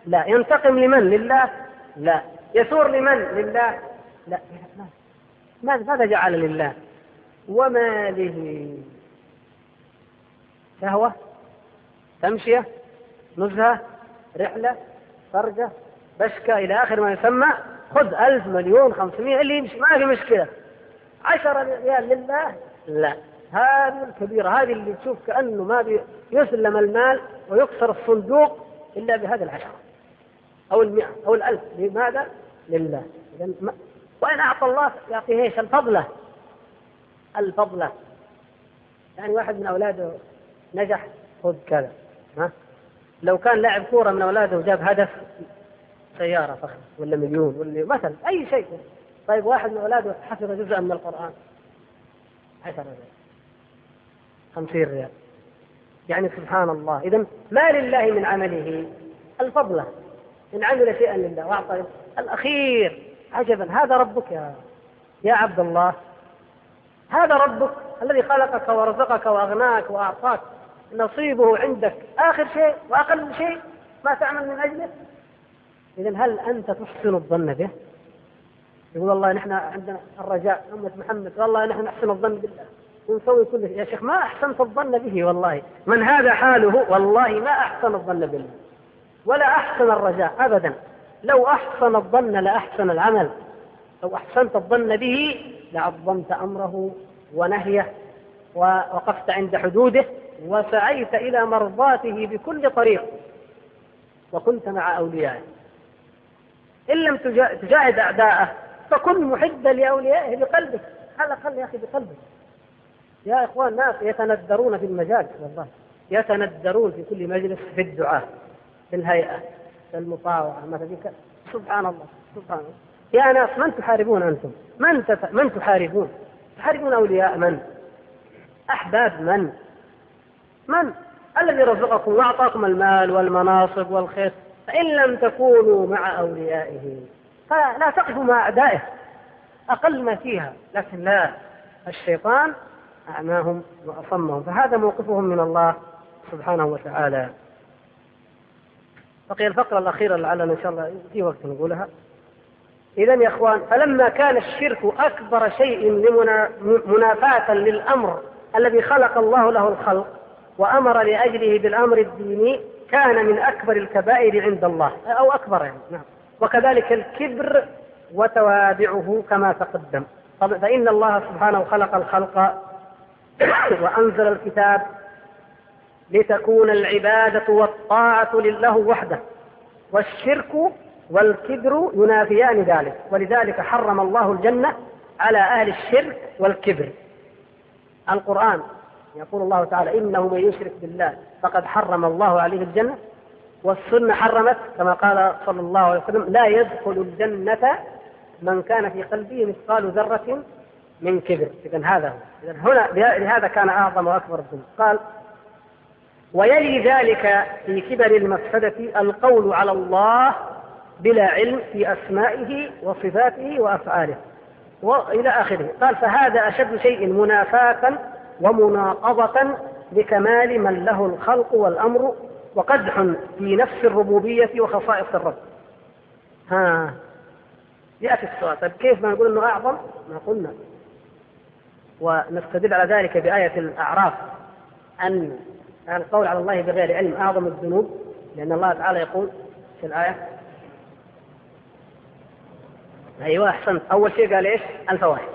[SPEAKER 1] لا. ينتقم لمن؟ لله؟ لا. يثور لمن؟ لله؟ لا. ماذا جعل لله؟ وماله شهوة؟ تمشية؟ نزهة؟ رحلة؟ فرجة؟ بشكة؟ إلى آخر ما يسمى؟ خذ ألف مليون خمسمائة اللي يمشي ما في مشكلة. عشرة ريال لله؟ لا. هذه الكبيرة هذه اللي تشوف كأنه ما يسلم المال ويكسر الصندوق إلا بهذه العشرة. أو المئة أو الألف. لماذا؟ لله. وإن أعطى الله يعطيه إيش؟ الفضلة. الفضلة. يعني واحد من أولاده نجح؟ خذ كذا. ها؟ لو كان لاعب كورة من أولاده وجاب هدف سيارة فخمة ولا مليون ولا مثلا أي شيء. طيب واحد من أولاده حفظ جزءا من القرآن. عشرة ريال خمسين ريال. يعني سبحان الله. إذا ما لله من عمله. الفضلة إن عمل شيئا لله. وأعطى الأخير عجبا. هذا ربك يا يا عبد الله. هذا ربك الذي خلقك ورزقك وأغناك وأعطاك. نصيبه عندك. آخر شيء وأقل شيء ما تعمل من أجله. إذا هل أنت تحسن الظن به؟ يقول والله نحن عندنا الرجاء أمة محمد والله نحن نحسن الظن بالله. ونسوي كل شيء. يا شيخ ما أحسنت الظن به والله. من هذا حاله والله ما أحسن الظن بالله. ولا أحسن الرجاء أبدا. لو أحسن الظن لأحسن العمل. لو أحسنت الظن به لعظمت أمره ونهيه. ووقفت عند حدوده. وسعيت إلى مرضاته بكل طريق. وكنت مع أوليائه. إن لم تجاهد أعداءه فكن محبا لأوليائه بقلبك على الأقل يا أخي بقلبك يا إخوان ناس يتندرون في المجال والله. يتندرون في كل مجلس في الدعاء في الهيئة في المطاوعة مثلا سبحان الله سبحان الله. يا ناس من تحاربون أنتم؟ من, تف... من تحاربون؟ تحاربون أولياء من؟ أحباب من؟ من؟ الذي رزقكم وأعطاكم المال والمناصب والخير فإن لم تكونوا مع أوليائه. فلا تقفوا مع أعدائه. أقل ما فيها. لكن لا الشيطان أعماهم وأصمهم. فهذا موقفهم من الله سبحانه وتعالى. بقي الفقرة الأخيرة لعلنا إن شاء الله في وقت نقولها. إذا يا إخوان فلما كان الشرك أكبر شيء منافاة للأمر الذي خلق الله له الخلق وأمر لأجله بالأمر الديني كان من أكبر الكبائر عند الله. أو أكبر يعني نعم. وكذلك الكبر وتوابعه كما تقدم. فإن الله سبحانه خلق الخلق وأنزل الكتاب لتكون العبادة والطاعة لله وحده والشرك والكبر ينافيان ذلك ولذلك حرم الله الجنة على أهل الشرك والكبر. القرآن يقول الله تعالى إنه من يشرك بالله فقد حرم الله عليه الجنة والسنة حرمت كما قال صلى الله عليه وسلم لا يدخل الجنة من كان في قلبه مثقال ذرة من كبر. إذا هذا إذا هنا لهذا كان أعظم وأكبر الذنوب قال ويلي ذلك في كبر المفسدة القول على الله بلا علم في أسمائه وصفاته وأفعاله وإلى آخره. قال فهذا أشد شيء منافاة ومناقضة لكمال من له الخلق والأمر وقدح في نفس الربوبية وخصائص الرب. ها. يأتي السؤال. طيب كيف ما نقول أنه أعظم؟ ما قلنا. ونستدل على ذلك بآية الأعراف أن القول على الله بغير علم أعظم الذنوب لأن الله تعالى يقول في الآية أيوة أحسنت. أول شيء قال إيش؟ الفواحش.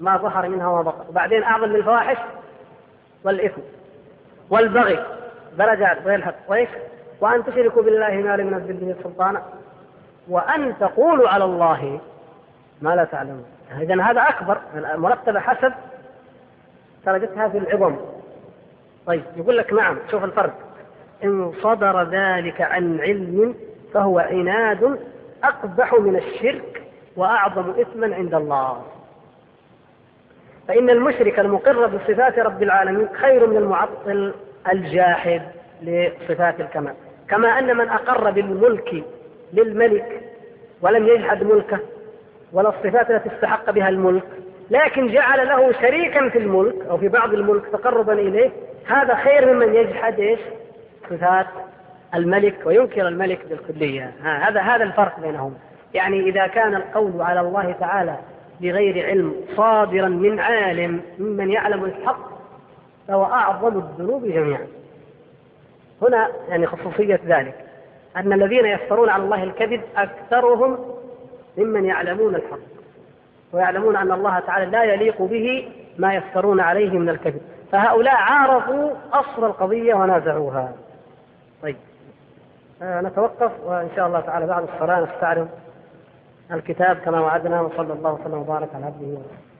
[SPEAKER 1] ما ظهر منها وما بطن. وبعدين أعظم الفواحش والإثم والبغي. درجات ويلحق وإيش؟ وأن تشركوا بالله ما لم ينزل به سلطانا وأن تقولوا على الله ما لا تعلمون. إذا هذا أكبر المرتبة حسب درجتها في العظم. طيب يقول لك نعم شوف الفرق. إن صدر ذلك عن علم فهو عناد أقبح من الشرك وأعظم إثما عند الله. فإن المشرك المقر بصفات رب العالمين خير من المعطل الجاحد لصفات الكمال. كما أن من أقر بالملك للملك ولم يجحد ملكه ولا الصفات التي استحق بها الملك لكن جعل له شريكا في الملك أو في بعض الملك تقربا إليه هذا خير ممن يجحد إيش؟ صفات الملك وينكر الملك بالكلية. هذا هذا الفرق بينهم. يعني إذا كان القول على الله تعالى بغير علم صادرا من عالم ممن يعلم الحق فهو أعظم الذنوب جميعا. هنا يعني خصوصية ذلك أن الذين يفترون على الله الكذب أكثرهم ممن يعلمون الحق ويعلمون أن الله تعالى لا يليق به ما يفترون عليه من الكذب. فهؤلاء عارضوا أصل القضية ونازعوها. طيب آه نتوقف وإن شاء الله تعالى بعد الصلاة نستعرض الكتاب كما وعدنا وصلى الله وسلم وبارك على عبده ورسوله.